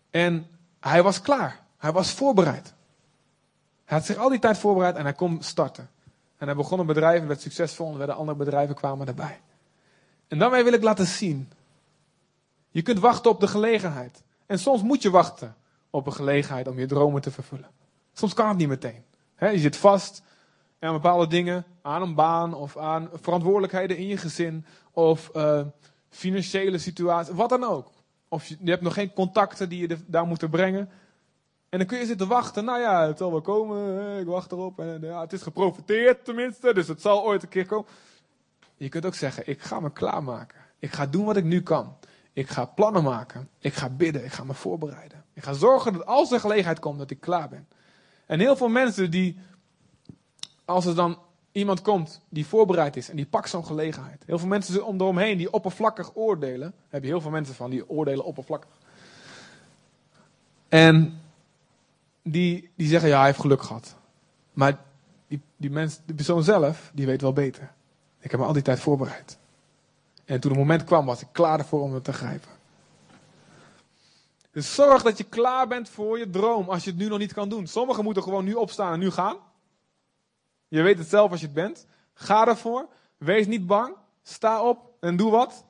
En hij was klaar. Hij was voorbereid. Hij had zich al die tijd voorbereid en hij kon starten. En hij begon een bedrijf en werd succesvol en werden andere bedrijven kwamen erbij. En daarmee wil ik laten zien. Je kunt wachten op de gelegenheid. En soms moet je wachten op een gelegenheid om je dromen te vervullen. Soms kan het niet meteen. je zit vast aan bepaalde dingen, aan een baan of aan verantwoordelijkheden in je gezin of uh, financiële situatie, wat dan ook. Of je, je, hebt nog geen contacten die je daar moeten brengen. En dan kun je zitten wachten. Nou ja, het zal wel komen. Ik wacht erop. En ja, het is geprofiteerd tenminste, dus het zal ooit een keer komen. Je kunt ook zeggen, ik ga me klaarmaken. Ik ga doen wat ik nu kan. Ik ga plannen maken. Ik ga bidden. Ik ga me voorbereiden. Ik ga zorgen dat als er gelegenheid komt, dat ik klaar ben. En heel veel mensen die, als er dan iemand komt die voorbereid is en die pakt zo'n gelegenheid. Heel veel mensen om eromheen die oppervlakkig oordelen. Heb je heel veel mensen van die oordelen oppervlakkig. En die, die zeggen ja, hij heeft geluk gehad. Maar die, die, mens, de persoon zelf, die weet wel beter. Ik heb me al die tijd voorbereid. En toen het moment kwam, was ik klaar ervoor om het te grijpen. Dus zorg dat je klaar bent voor je droom als je het nu nog niet kan doen. Sommigen moeten gewoon nu opstaan en nu gaan. Je weet het zelf als je het bent. Ga ervoor. Wees niet bang. Sta op en doe wat.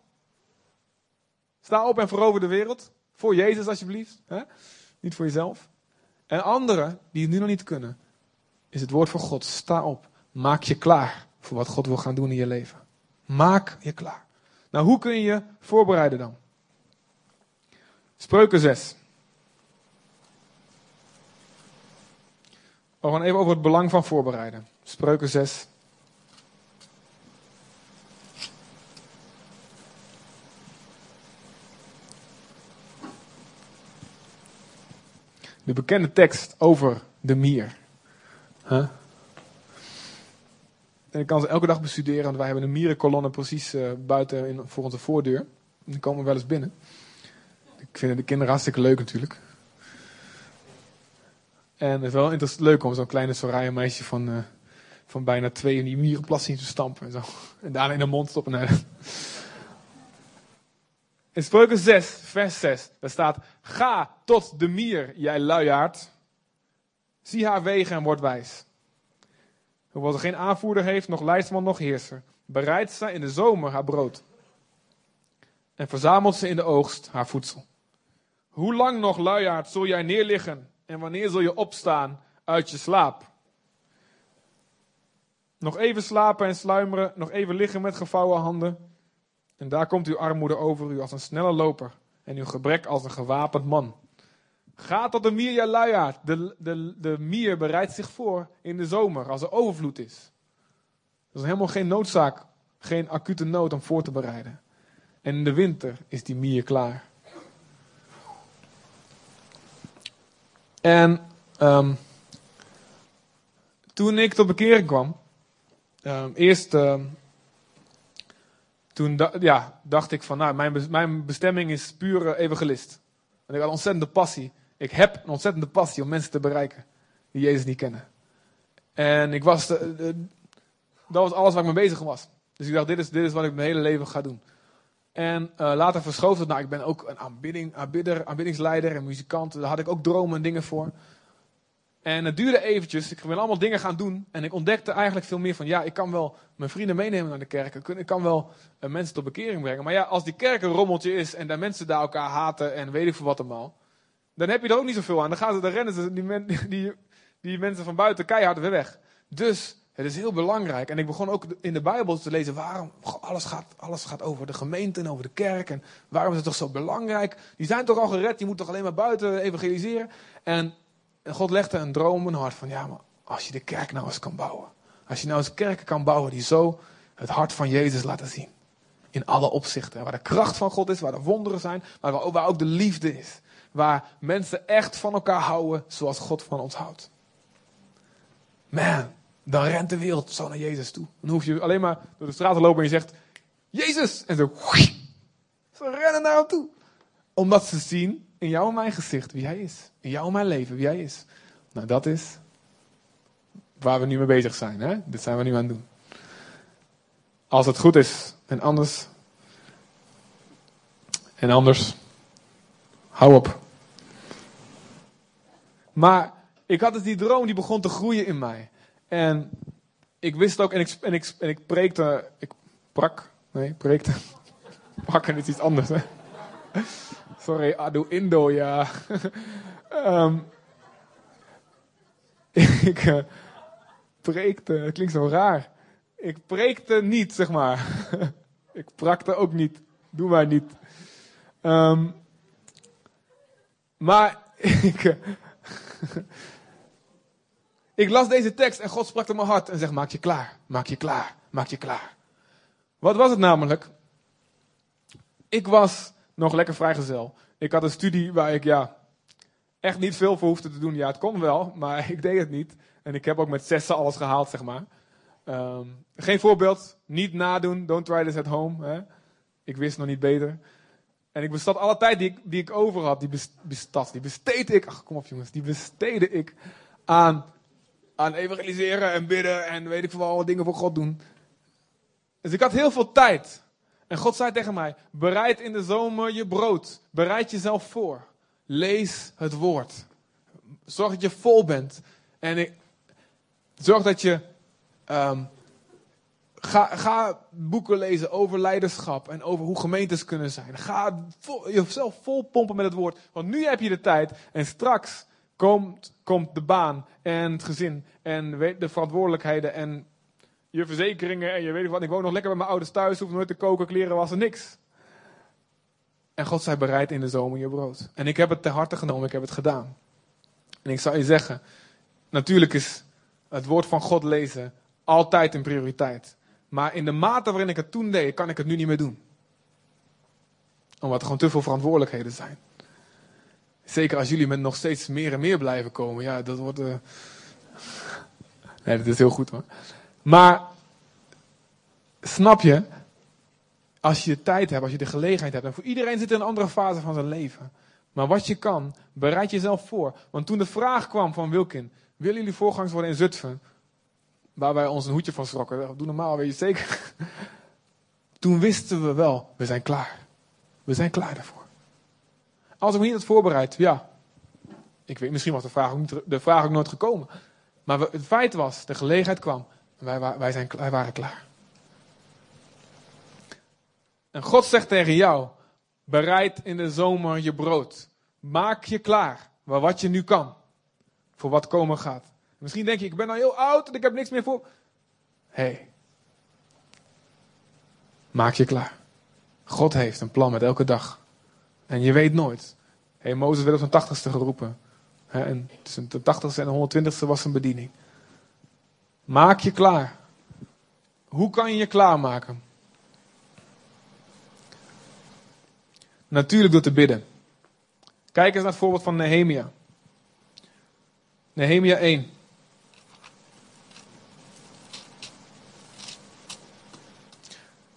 Sta op en verover de wereld. Voor Jezus alsjeblieft. Hè? Niet voor jezelf. En anderen die het nu nog niet kunnen, is het woord van God. Sta op. Maak je klaar voor wat God wil gaan doen in je leven. Maak je klaar. Nou, hoe kun je je voorbereiden dan? Spreuken 6. We gaan even over het belang van voorbereiden. Spreuken 6. De bekende tekst over de mier. Huh? En ik kan ze elke dag bestuderen, want wij hebben een mierenkolonne precies uh, buiten in, voor onze voordeur. En die komen wel eens binnen. Ik vind de kinderen hartstikke leuk natuurlijk. En het is wel leuk om zo'n kleine Soraya meisje van, uh, van bijna twee in die mierenplas zien te stampen. En, zo. en daarna in de mond stoppen. In Spreuken 6, vers 6, daar staat: Ga tot de mier, jij luiaard. Zie haar wegen en word wijs. Hoewel ze geen aanvoerder heeft, nog leidsman, nog heerser, bereidt ze in de zomer haar brood. En verzamelt ze in de oogst haar voedsel. Hoe lang nog, luiaard, zul jij neerliggen? En wanneer zul je opstaan uit je slaap? Nog even slapen en sluimeren, nog even liggen met gevouwen handen. En daar komt uw armoede over u als een snelle loper en uw gebrek als een gewapend man. Ga tot de mier, ja luiaard. De, de, de mier bereidt zich voor in de zomer als er overvloed is. Er is helemaal geen noodzaak, geen acute nood om voor te bereiden. En in de winter is die mier klaar. En um, toen ik tot bekering kwam, um, eerst um, toen ja, dacht ik van, nou, mijn, mijn bestemming is pure evangelist. En ik had ontzettende passie. Ik heb een ontzettende passie om mensen te bereiken die Jezus niet kennen. En ik was, de, dat was alles waar ik mee bezig was. Dus ik dacht, dit is, dit is wat ik mijn hele leven ga doen. En uh, later verschoof het, nou, ik ben ook een aanbidding, aanbidder, aanbiddingsleider en muzikant. Daar had ik ook dromen en dingen voor. En het duurde eventjes. Ik ben allemaal dingen gaan doen. En ik ontdekte eigenlijk veel meer van, ja, ik kan wel mijn vrienden meenemen naar de kerk. Ik kan wel uh, mensen tot bekering brengen. Maar ja, als die kerk een rommeltje is en daar mensen daar elkaar haten en weet ik veel wat allemaal. Dan heb je er ook niet zoveel aan. Dan gaan ze, dan rennen ze, die, die mensen van buiten keihard weer weg. Dus het is heel belangrijk. En ik begon ook in de Bijbel te lezen waarom alles gaat, alles gaat over de gemeente en over de kerk. En waarom is het toch zo belangrijk? Die zijn toch al gered, die moeten toch alleen maar buiten evangeliseren. En en God legde een droom in mijn hart van, ja, maar als je de kerk nou eens kan bouwen. Als je nou eens kerken kan bouwen die zo het hart van Jezus laten zien. In alle opzichten. Waar de kracht van God is, waar de wonderen zijn, maar waar ook de liefde is. Waar mensen echt van elkaar houden zoals God van ons houdt. Man, dan rent de wereld zo naar Jezus toe. Dan hoef je alleen maar door de straat te lopen en je zegt, Jezus! En zo, ze rennen naar hem toe. Omdat ze zien in jou en mijn gezicht wie hij is. In jou en mijn leven wie hij is. Nou, dat is waar we nu mee bezig zijn. Hè? Dit zijn we nu aan het doen. Als het goed is en anders. En anders. Hou op. Maar ik had dus die droom die begon te groeien in mij. En ik wist ook, en ik, en ik, en ik preekte, ik prak, nee, preekte. Prakken is iets anders, hè. Sorry, Ado Indo, ja. um, ik uh, preekte, het klinkt zo raar. Ik preekte niet, zeg maar. ik prakte ook niet. Doe maar niet. Um, maar ik, uh, ik las deze tekst en God sprak in mijn hart en zegt: Maak je klaar, maak je klaar, maak je klaar. Wat was het namelijk? Ik was nog lekker vrijgezel. Ik had een studie waar ik ja, echt niet veel voor hoefde te doen. Ja, het kon wel, maar ik deed het niet. En ik heb ook met zessen alles gehaald, zeg maar. Ehm, geen voorbeeld, niet nadoen, don't try this at home. Hè? Ik wist nog niet beter. En ik bestad alle tijd die ik, die ik over had, die, bestad, die besteedde ik, ach kom op jongens, die besteedde ik aan, aan evangeliseren en bidden en weet ik veel wat dingen voor God doen. Dus ik had heel veel tijd. En God zei tegen mij, bereid in de zomer je brood. Bereid jezelf voor. Lees het woord. Zorg dat je vol bent. En ik, zorg dat je um, Ga, ga, boeken lezen over leiderschap en over hoe gemeentes kunnen zijn. Ga jezelf vol pompen met het woord. Want nu heb je de tijd en straks komt, komt de baan en het gezin en de verantwoordelijkheden en je verzekeringen en je weet wat. Ik woon nog lekker bij mijn ouders thuis, hoef nooit te koken, kleren wassen, niks. En God zei bereid in de zomer je brood. En ik heb het ter harte genomen, ik heb het gedaan. En ik zou je zeggen, natuurlijk is het woord van God lezen altijd een prioriteit. Maar in de mate waarin ik het toen deed, kan ik het nu niet meer doen. Omdat er gewoon te veel verantwoordelijkheden zijn. Zeker als jullie met nog steeds meer en meer blijven komen. Ja, dat wordt. Uh... Nee, dat is heel goed hoor. Maar snap je, als je de tijd hebt, als je de gelegenheid hebt, en voor iedereen zit in een andere fase van zijn leven. Maar wat je kan, bereid jezelf voor. Want toen de vraag kwam van Wilkin, willen jullie voorgangers worden in Zutphen? Waar wij ons een hoedje van schrokken. Doe normaal, weet je zeker. Toen wisten we wel, we zijn klaar. We zijn klaar daarvoor. Als ik me niet had voorbereid, ja. Ik weet, misschien was de vraag ook, de vraag ook nooit gekomen. Maar het feit was, de gelegenheid kwam. Wij, wij, zijn, wij waren klaar. En God zegt tegen jou: bereid in de zomer je brood. Maak je klaar. Maar wat je nu kan. Voor wat komen gaat. Misschien denk je, ik ben al heel oud en ik heb niks meer voor. Hé, hey, maak je klaar. God heeft een plan met elke dag. En je weet nooit. Hey, Mozes werd op zijn tachtigste geroepen. en tussen de tachtigste en de honderdtwintigste was zijn bediening. Maak je klaar. Hoe kan je je klaarmaken? Natuurlijk door te bidden. Kijk eens naar het voorbeeld van Nehemia. Nehemia 1.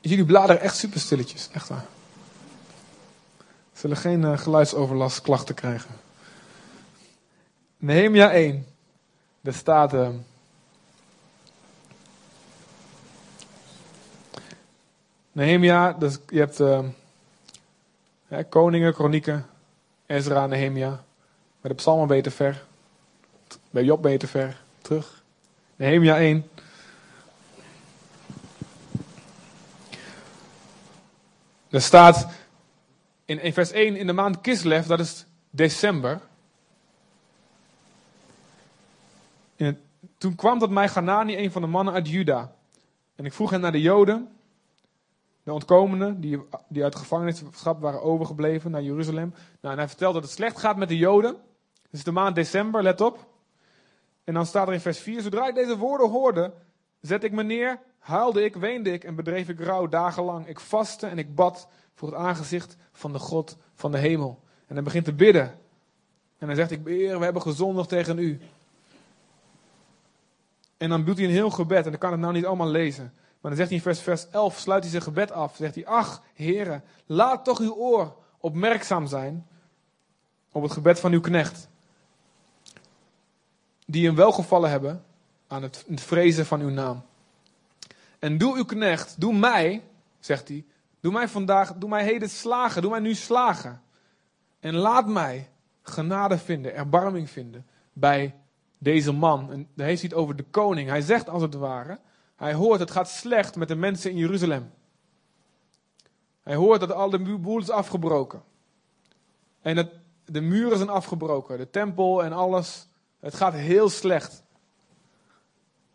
Jullie bladeren echt super stilletjes, echt waar. Zullen geen uh, geluidsoverlast klachten krijgen. Nehemia 1. Daar staat. Uh, Nehemia, dus je hebt uh, koningen, kronieken, Ezra, Nehemia. Bij de psalmen ben ver. Bij Job ben je ver. Terug. Nehemia 1. Er staat in, vers 1 in de maand Kislev, dat is december. toen kwam tot mij Ganani, een van de mannen uit Juda. En ik vroeg hem naar de Joden, de ontkomenden, die, die uit gevangenschap waren overgebleven naar Jeruzalem. Nou, en hij vertelde dat het slecht gaat met de Joden. Het is de maand december, let op. En dan staat er in vers 4, zodra ik deze woorden hoorde, zet ik me neer huilde ik, weende ik en bedreef ik rouw dagenlang. Ik vastte en ik bad voor het aangezicht van de God van de hemel. En hij begint te bidden. En hij zegt, ik Heer, we hebben gezondigd tegen u. En dan doet hij een heel gebed, en ik kan het nou niet allemaal lezen. Maar dan zegt hij in vers, vers 11, sluit hij zijn gebed af. Zegt hij, ach, heren, laat toch uw oor opmerkzaam zijn op het gebed van uw knecht. Die hem welgevallen hebben aan het vrezen van uw naam. En doe uw knecht, doe mij, zegt hij, doe mij vandaag, doe mij heden slagen, doe mij nu slagen. En laat mij genade vinden, erbarming vinden bij deze man. En heeft hij het over de koning. Hij zegt als het ware, hij hoort het gaat slecht met de mensen in Jeruzalem. Hij hoort dat al de boel is afgebroken. En de muren zijn afgebroken, de tempel en alles. Het gaat heel slecht.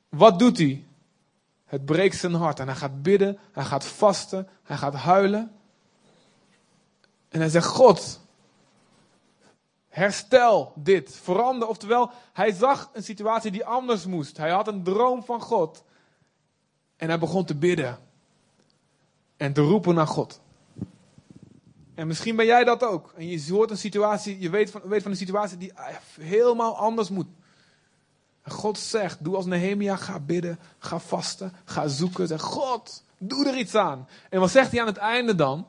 Wat doet hij? Het breekt zijn hart en hij gaat bidden, hij gaat vasten, hij gaat huilen. En hij zegt, God, herstel dit, verander. Oftewel, hij zag een situatie die anders moest. Hij had een droom van God. En hij begon te bidden. En te roepen naar God. En misschien ben jij dat ook. En je hoort een situatie, je weet van, weet van een situatie die helemaal anders moet. En God zegt, doe als Nehemia, ga bidden, ga vasten, ga zoeken. Zeg, God, doe er iets aan. En wat zegt hij aan het einde dan?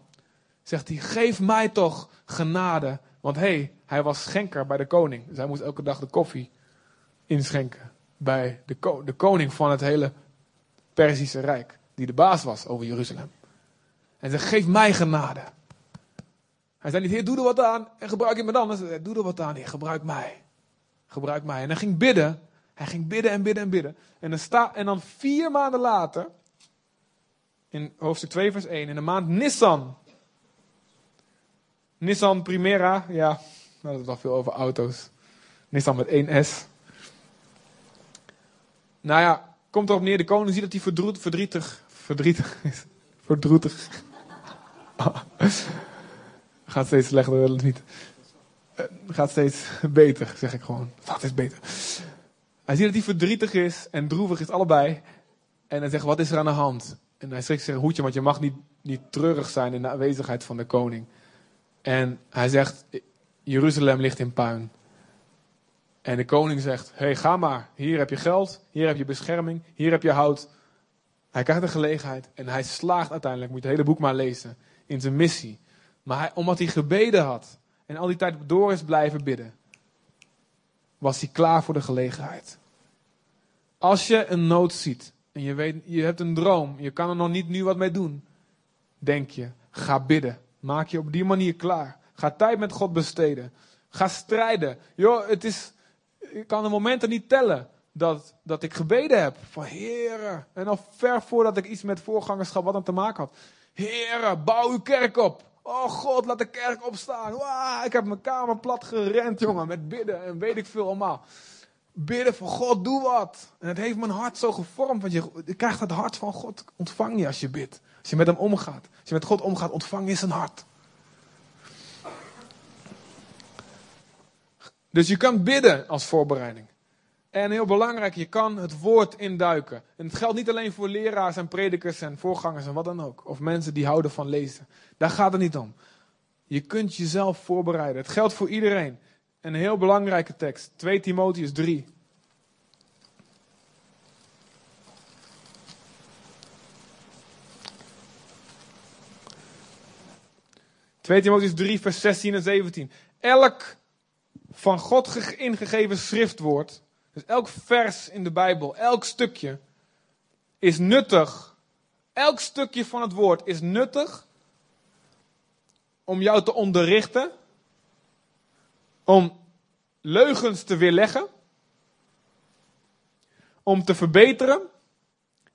Zegt hij, geef mij toch genade. Want hé, hey, hij was schenker bij de koning. Dus hij moest elke dag de koffie inschenken. Bij de, de koning van het hele Perzische Rijk. Die de baas was over Jeruzalem. En zegt, geef mij genade. Hij zei niet, heer, doe er wat aan en gebruik iemand anders. Hij zei, doe er wat aan, heer, gebruik mij. Gebruik mij. En hij ging bidden. Hij ging bidden en bidden en bidden. En dan, sta, en dan vier maanden later, in hoofdstuk 2 vers 1, in de maand Nissan. Nissan Primera, ja, dat is wel veel over auto's. Nissan met 1 S. Nou ja, komt erop neer, de koning ziet dat hij verdroet, verdrietig, verdrietig is. Verdroetig. Gaat steeds slechter, het niet. Uh, gaat steeds beter, zeg ik gewoon. Gaat steeds beter. Hij ziet dat hij verdrietig is en droevig is, allebei. En hij zegt, wat is er aan de hand? En hij schrikt zich een hoedje, want je mag niet, niet treurig zijn in de aanwezigheid van de koning. En hij zegt, Jeruzalem ligt in puin. En de koning zegt, hey, ga maar. Hier heb je geld, hier heb je bescherming, hier heb je hout. Hij krijgt de gelegenheid en hij slaagt uiteindelijk, moet je het hele boek maar lezen, in zijn missie. Maar hij, omdat hij gebeden had en al die tijd door is blijven bidden, was hij klaar voor de gelegenheid. Als je een nood ziet en je, weet, je hebt een droom, je kan er nog niet nu wat mee doen, denk je, ga bidden. Maak je op die manier klaar. Ga tijd met God besteden. Ga strijden. Joh, het is, ik kan de momenten niet tellen dat, dat ik gebeden heb. Van heren. En al ver voordat ik iets met voorgangerschap wat dan te maken had. Heren, bouw uw kerk op. Oh God, laat de kerk opstaan. Ik heb mijn kamer plat gerend, jongen, met bidden en weet ik veel allemaal. Bidden voor God, doe wat. En het heeft mijn hart zo gevormd, want je, je krijgt het hart van God, ontvang je als je bidt. Als je met hem omgaat. Als je met God omgaat, ontvang je zijn hart. Dus je kan bidden als voorbereiding. En heel belangrijk, je kan het woord induiken. En het geldt niet alleen voor leraars en predikers en voorgangers en wat dan ook. Of mensen die houden van lezen. Daar gaat het niet om. Je kunt jezelf voorbereiden. Het geldt voor iedereen. Een heel belangrijke tekst. 2 Timotheus 3. ...2 Timotheus 3 vers 16 en 17. Elk van God ingegeven schriftwoord dus elk vers in de Bijbel, elk stukje is nuttig. Elk stukje van het woord is nuttig om jou te onderrichten, om leugens te weerleggen, om te verbeteren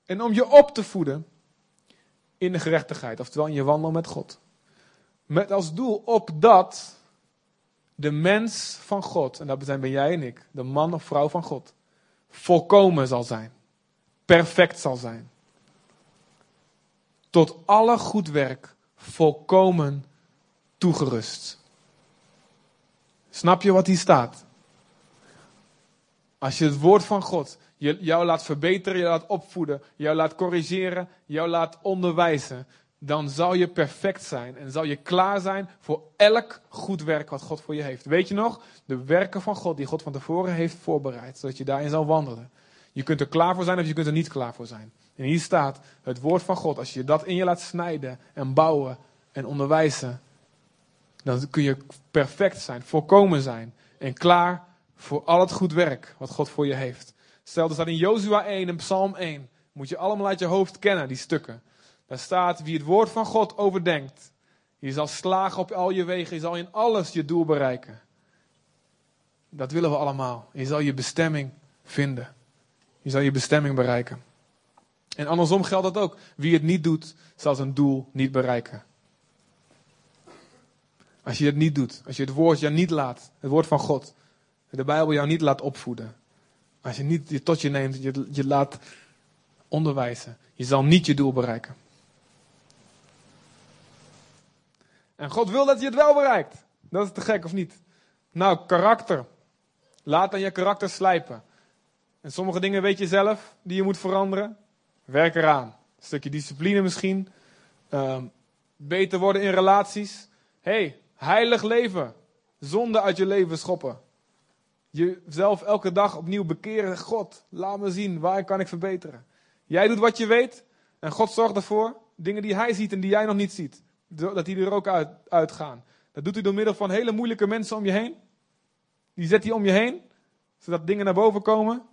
en om je op te voeden in de gerechtigheid, oftewel in je wandel met God. Met als doel opdat de mens van God, en dat zijn ben jij en ik, de man of vrouw van God, volkomen zal zijn. Perfect zal zijn. Tot alle goed werk volkomen toegerust. Snap je wat hier staat? Als je het woord van God jou laat verbeteren, jou laat opvoeden, jou laat corrigeren, jou laat onderwijzen, dan zal je perfect zijn en zal je klaar zijn voor elk goed werk wat God voor je heeft. Weet je nog? De werken van God die God van tevoren heeft voorbereid, zodat je daarin zal wandelen. Je kunt er klaar voor zijn of je kunt er niet klaar voor zijn. En hier staat het woord van God. Als je dat in je laat snijden en bouwen en onderwijzen, dan kun je perfect zijn, volkomen zijn en klaar voor al het goed werk wat God voor je heeft. Stel, dat staat in Jozua 1 en Psalm 1. Moet je allemaal uit je hoofd kennen, die stukken. Daar staat, wie het woord van God overdenkt, je zal slagen op al je wegen, je zal in alles je doel bereiken. Dat willen we allemaal. Je zal je bestemming vinden. Je zal je bestemming bereiken. En andersom geldt dat ook. Wie het niet doet, zal zijn doel niet bereiken. Als je het niet doet, als je het woord jou niet laat, het woord van God, de Bijbel jou niet laat opvoeden. Als je niet je tot je neemt, je, je laat onderwijzen, je zal niet je doel bereiken. En God wil dat je het wel bereikt. Dat is te gek of niet? Nou, karakter. Laat dan je karakter slijpen. En sommige dingen weet je zelf die je moet veranderen. Werk eraan. Een stukje discipline misschien. Um, beter worden in relaties. hey, heilig leven. Zonde uit je leven schoppen. Jezelf elke dag opnieuw bekeren. God, laat me zien, waar kan ik verbeteren? Jij doet wat je weet en God zorgt ervoor. Dingen die hij ziet en die jij nog niet ziet. Dat die er ook uit, uitgaan. Dat doet hij door middel van hele moeilijke mensen om je heen. Die zet hij om je heen. Zodat dingen naar boven komen.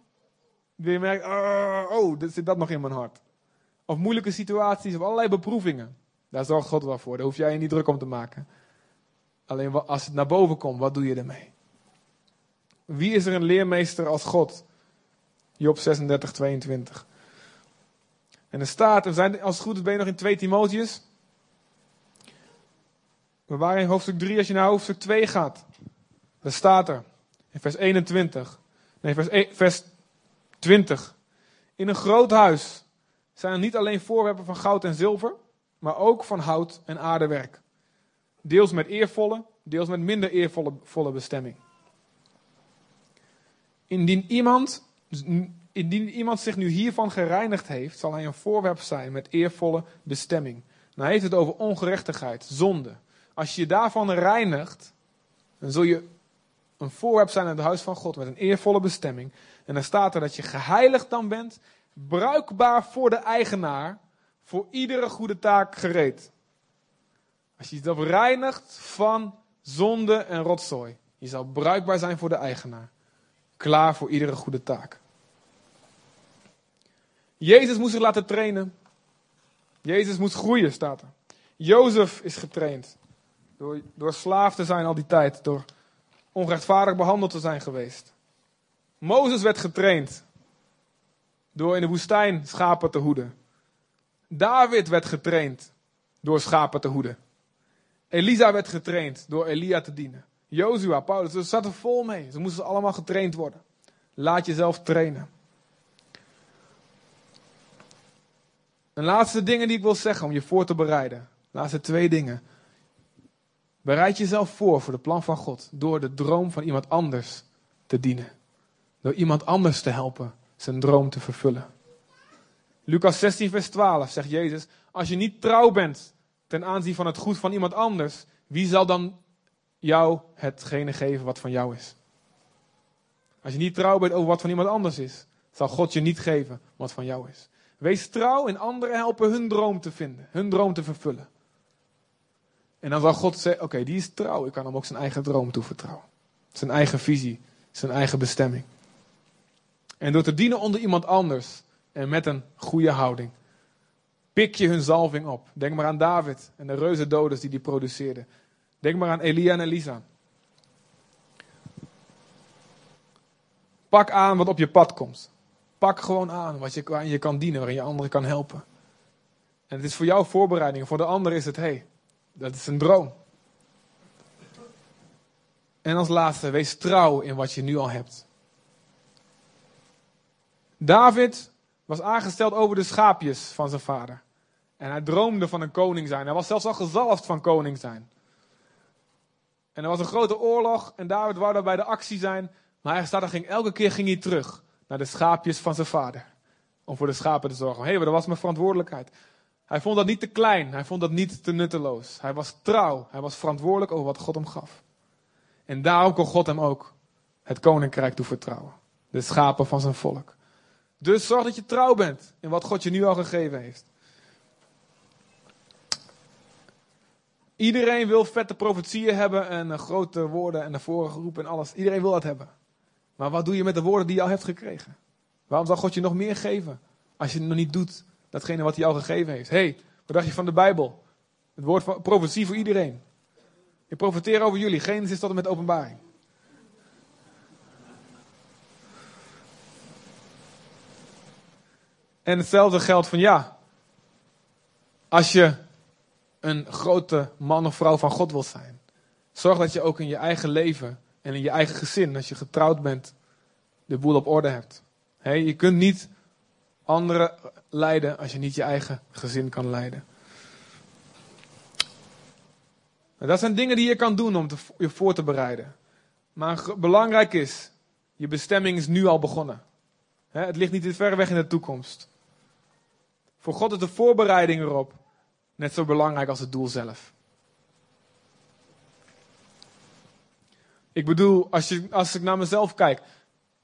Die je merkt, oh, oh zit dat nog in mijn hart. Of moeilijke situaties of allerlei beproevingen. Daar zorgt God wel voor. Daar hoef jij je niet druk om te maken. Alleen als het naar boven komt, wat doe je ermee? Wie is er een leermeester als God? Job 36, 22. En er staat, we zijn, als het goed is ben je nog in 2 Timotheus. We waren in hoofdstuk 3, als je naar hoofdstuk 2 gaat. Daar staat er, in vers 21. Nee, vers, 1, vers 20. In een groot huis zijn er niet alleen voorwerpen van goud en zilver, maar ook van hout en aardewerk. Deels met eervolle, deels met minder eervolle volle bestemming. Indien iemand, indien iemand zich nu hiervan gereinigd heeft, zal hij een voorwerp zijn met eervolle bestemming. Dan heeft het over ongerechtigheid, zonde. Als je je daarvan reinigt, dan zul je een voorwerp zijn in het huis van God met een eervolle bestemming. En dan staat er dat je geheiligd dan bent, bruikbaar voor de eigenaar, voor iedere goede taak gereed. Als je jezelf reinigt van zonde en rotzooi, je zal bruikbaar zijn voor de eigenaar. Klaar voor iedere goede taak. Jezus moest zich laten trainen. Jezus moest groeien, staat er. Jozef is getraind. Door, door slaaf te zijn al die tijd. Door onrechtvaardig behandeld te zijn geweest. Mozes werd getraind. Door in de woestijn schapen te hoeden. David werd getraind door schapen te hoeden. Elisa werd getraind door Elia te dienen. Jozua, Paulus, ze zaten vol mee. Ze moesten allemaal getraind worden. Laat jezelf trainen. Een laatste dingen die ik wil zeggen om je voor te bereiden. Laatste twee dingen. Bereid jezelf voor voor de plan van God door de droom van iemand anders te dienen. Door iemand anders te helpen zijn droom te vervullen. Lucas 16, vers 12 zegt Jezus: Als je niet trouw bent ten aanzien van het goed van iemand anders, wie zal dan jou hetgene geven wat van jou is? Als je niet trouw bent over wat van iemand anders is, zal God je niet geven wat van jou is. Wees trouw en anderen helpen hun droom te vinden, hun droom te vervullen. En dan zal God zeggen: Oké, die is trouw, ik kan hem ook zijn eigen droom toevertrouwen. Zijn eigen visie, zijn eigen bestemming. En door te dienen onder iemand anders en met een goede houding, pik je hun zalving op. Denk maar aan David en de reuze doders die die produceerden. Denk maar aan Elia en Elisa. Pak aan wat op je pad komt. Pak gewoon aan wat je, waarin je kan dienen, waarin je anderen kan helpen. En het is voor jou voorbereiding. Voor de ander is het, hey, dat is een droom. En als laatste, wees trouw in wat je nu al hebt. David was aangesteld over de schaapjes van zijn vader. En hij droomde van een koning zijn. Hij was zelfs al gezalfd van koning zijn. En er was een grote oorlog en David wou daar bij de actie zijn. Maar hij staat, ging, elke keer ging hij terug naar de schaapjes van zijn vader. Om voor de schapen te zorgen. Hé, hey, dat was mijn verantwoordelijkheid. Hij vond dat niet te klein. Hij vond dat niet te nutteloos. Hij was trouw. Hij was verantwoordelijk over wat God hem gaf. En daarom kon God hem ook het koninkrijk toevertrouwen. De schapen van zijn volk. Dus zorg dat je trouw bent in wat God je nu al gegeven heeft. Iedereen wil vette profetieën hebben en uh, grote woorden en naar voren geroepen en alles. Iedereen wil dat hebben. Maar wat doe je met de woorden die je al hebt gekregen? Waarom zal God je nog meer geven als je het nog niet doet datgene wat hij al gegeven heeft? Hé, hey, wat dacht je van de Bijbel? Het woord van profetie voor iedereen. Ik profeteer over jullie, Genesis tot en met openbaring. En hetzelfde geldt van ja. Als je een grote man of vrouw van God wilt zijn. Zorg dat je ook in je eigen leven en in je eigen gezin, als je getrouwd bent, de boel op orde hebt. je kunt niet anderen leiden als je niet je eigen gezin kan leiden. Dat zijn dingen die je kan doen om je voor te bereiden. Maar belangrijk is, je bestemming is nu al begonnen. het ligt niet ver weg in de toekomst. Voor God is de voorbereiding erop net zo belangrijk als het doel zelf. Ik bedoel, als, je, als ik naar mezelf kijk,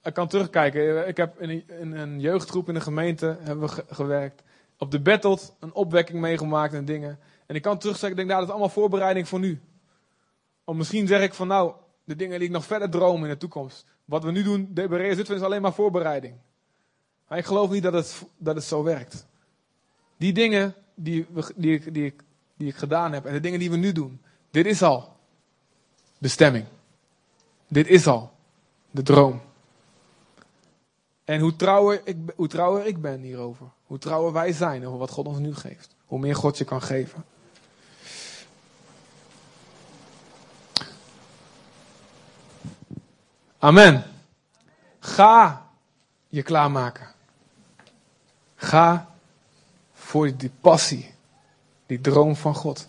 ik kan terugkijken. Ik heb in een, jeugdgroep in de gemeente hebben we gewerkt. Op de Battled een opwekking meegemaakt en dingen. En ik kan terugzeggen, ik denk, nou, dat is allemaal voorbereiding voor nu. Of misschien zeg ik van, nou, de dingen die ik nog verder droom in de toekomst. Wat we nu doen, de Berea Zutphen is alleen maar voorbereiding. Maar ik geloof niet dat het, dat het zo werkt. Die dingen die, we, die, ik, die, ik, die ik gedaan heb en de dingen die we nu doen. Dit is al bestemming. Dit is al de droom. En hoe trouwer, ik, hoe trouwer ik ben hierover. Hoe trouwer wij zijn over wat God ons nu geeft. Hoe meer God je kan geven. Amen. Ga je klaarmaken. Ga voor die passie, die droom van God.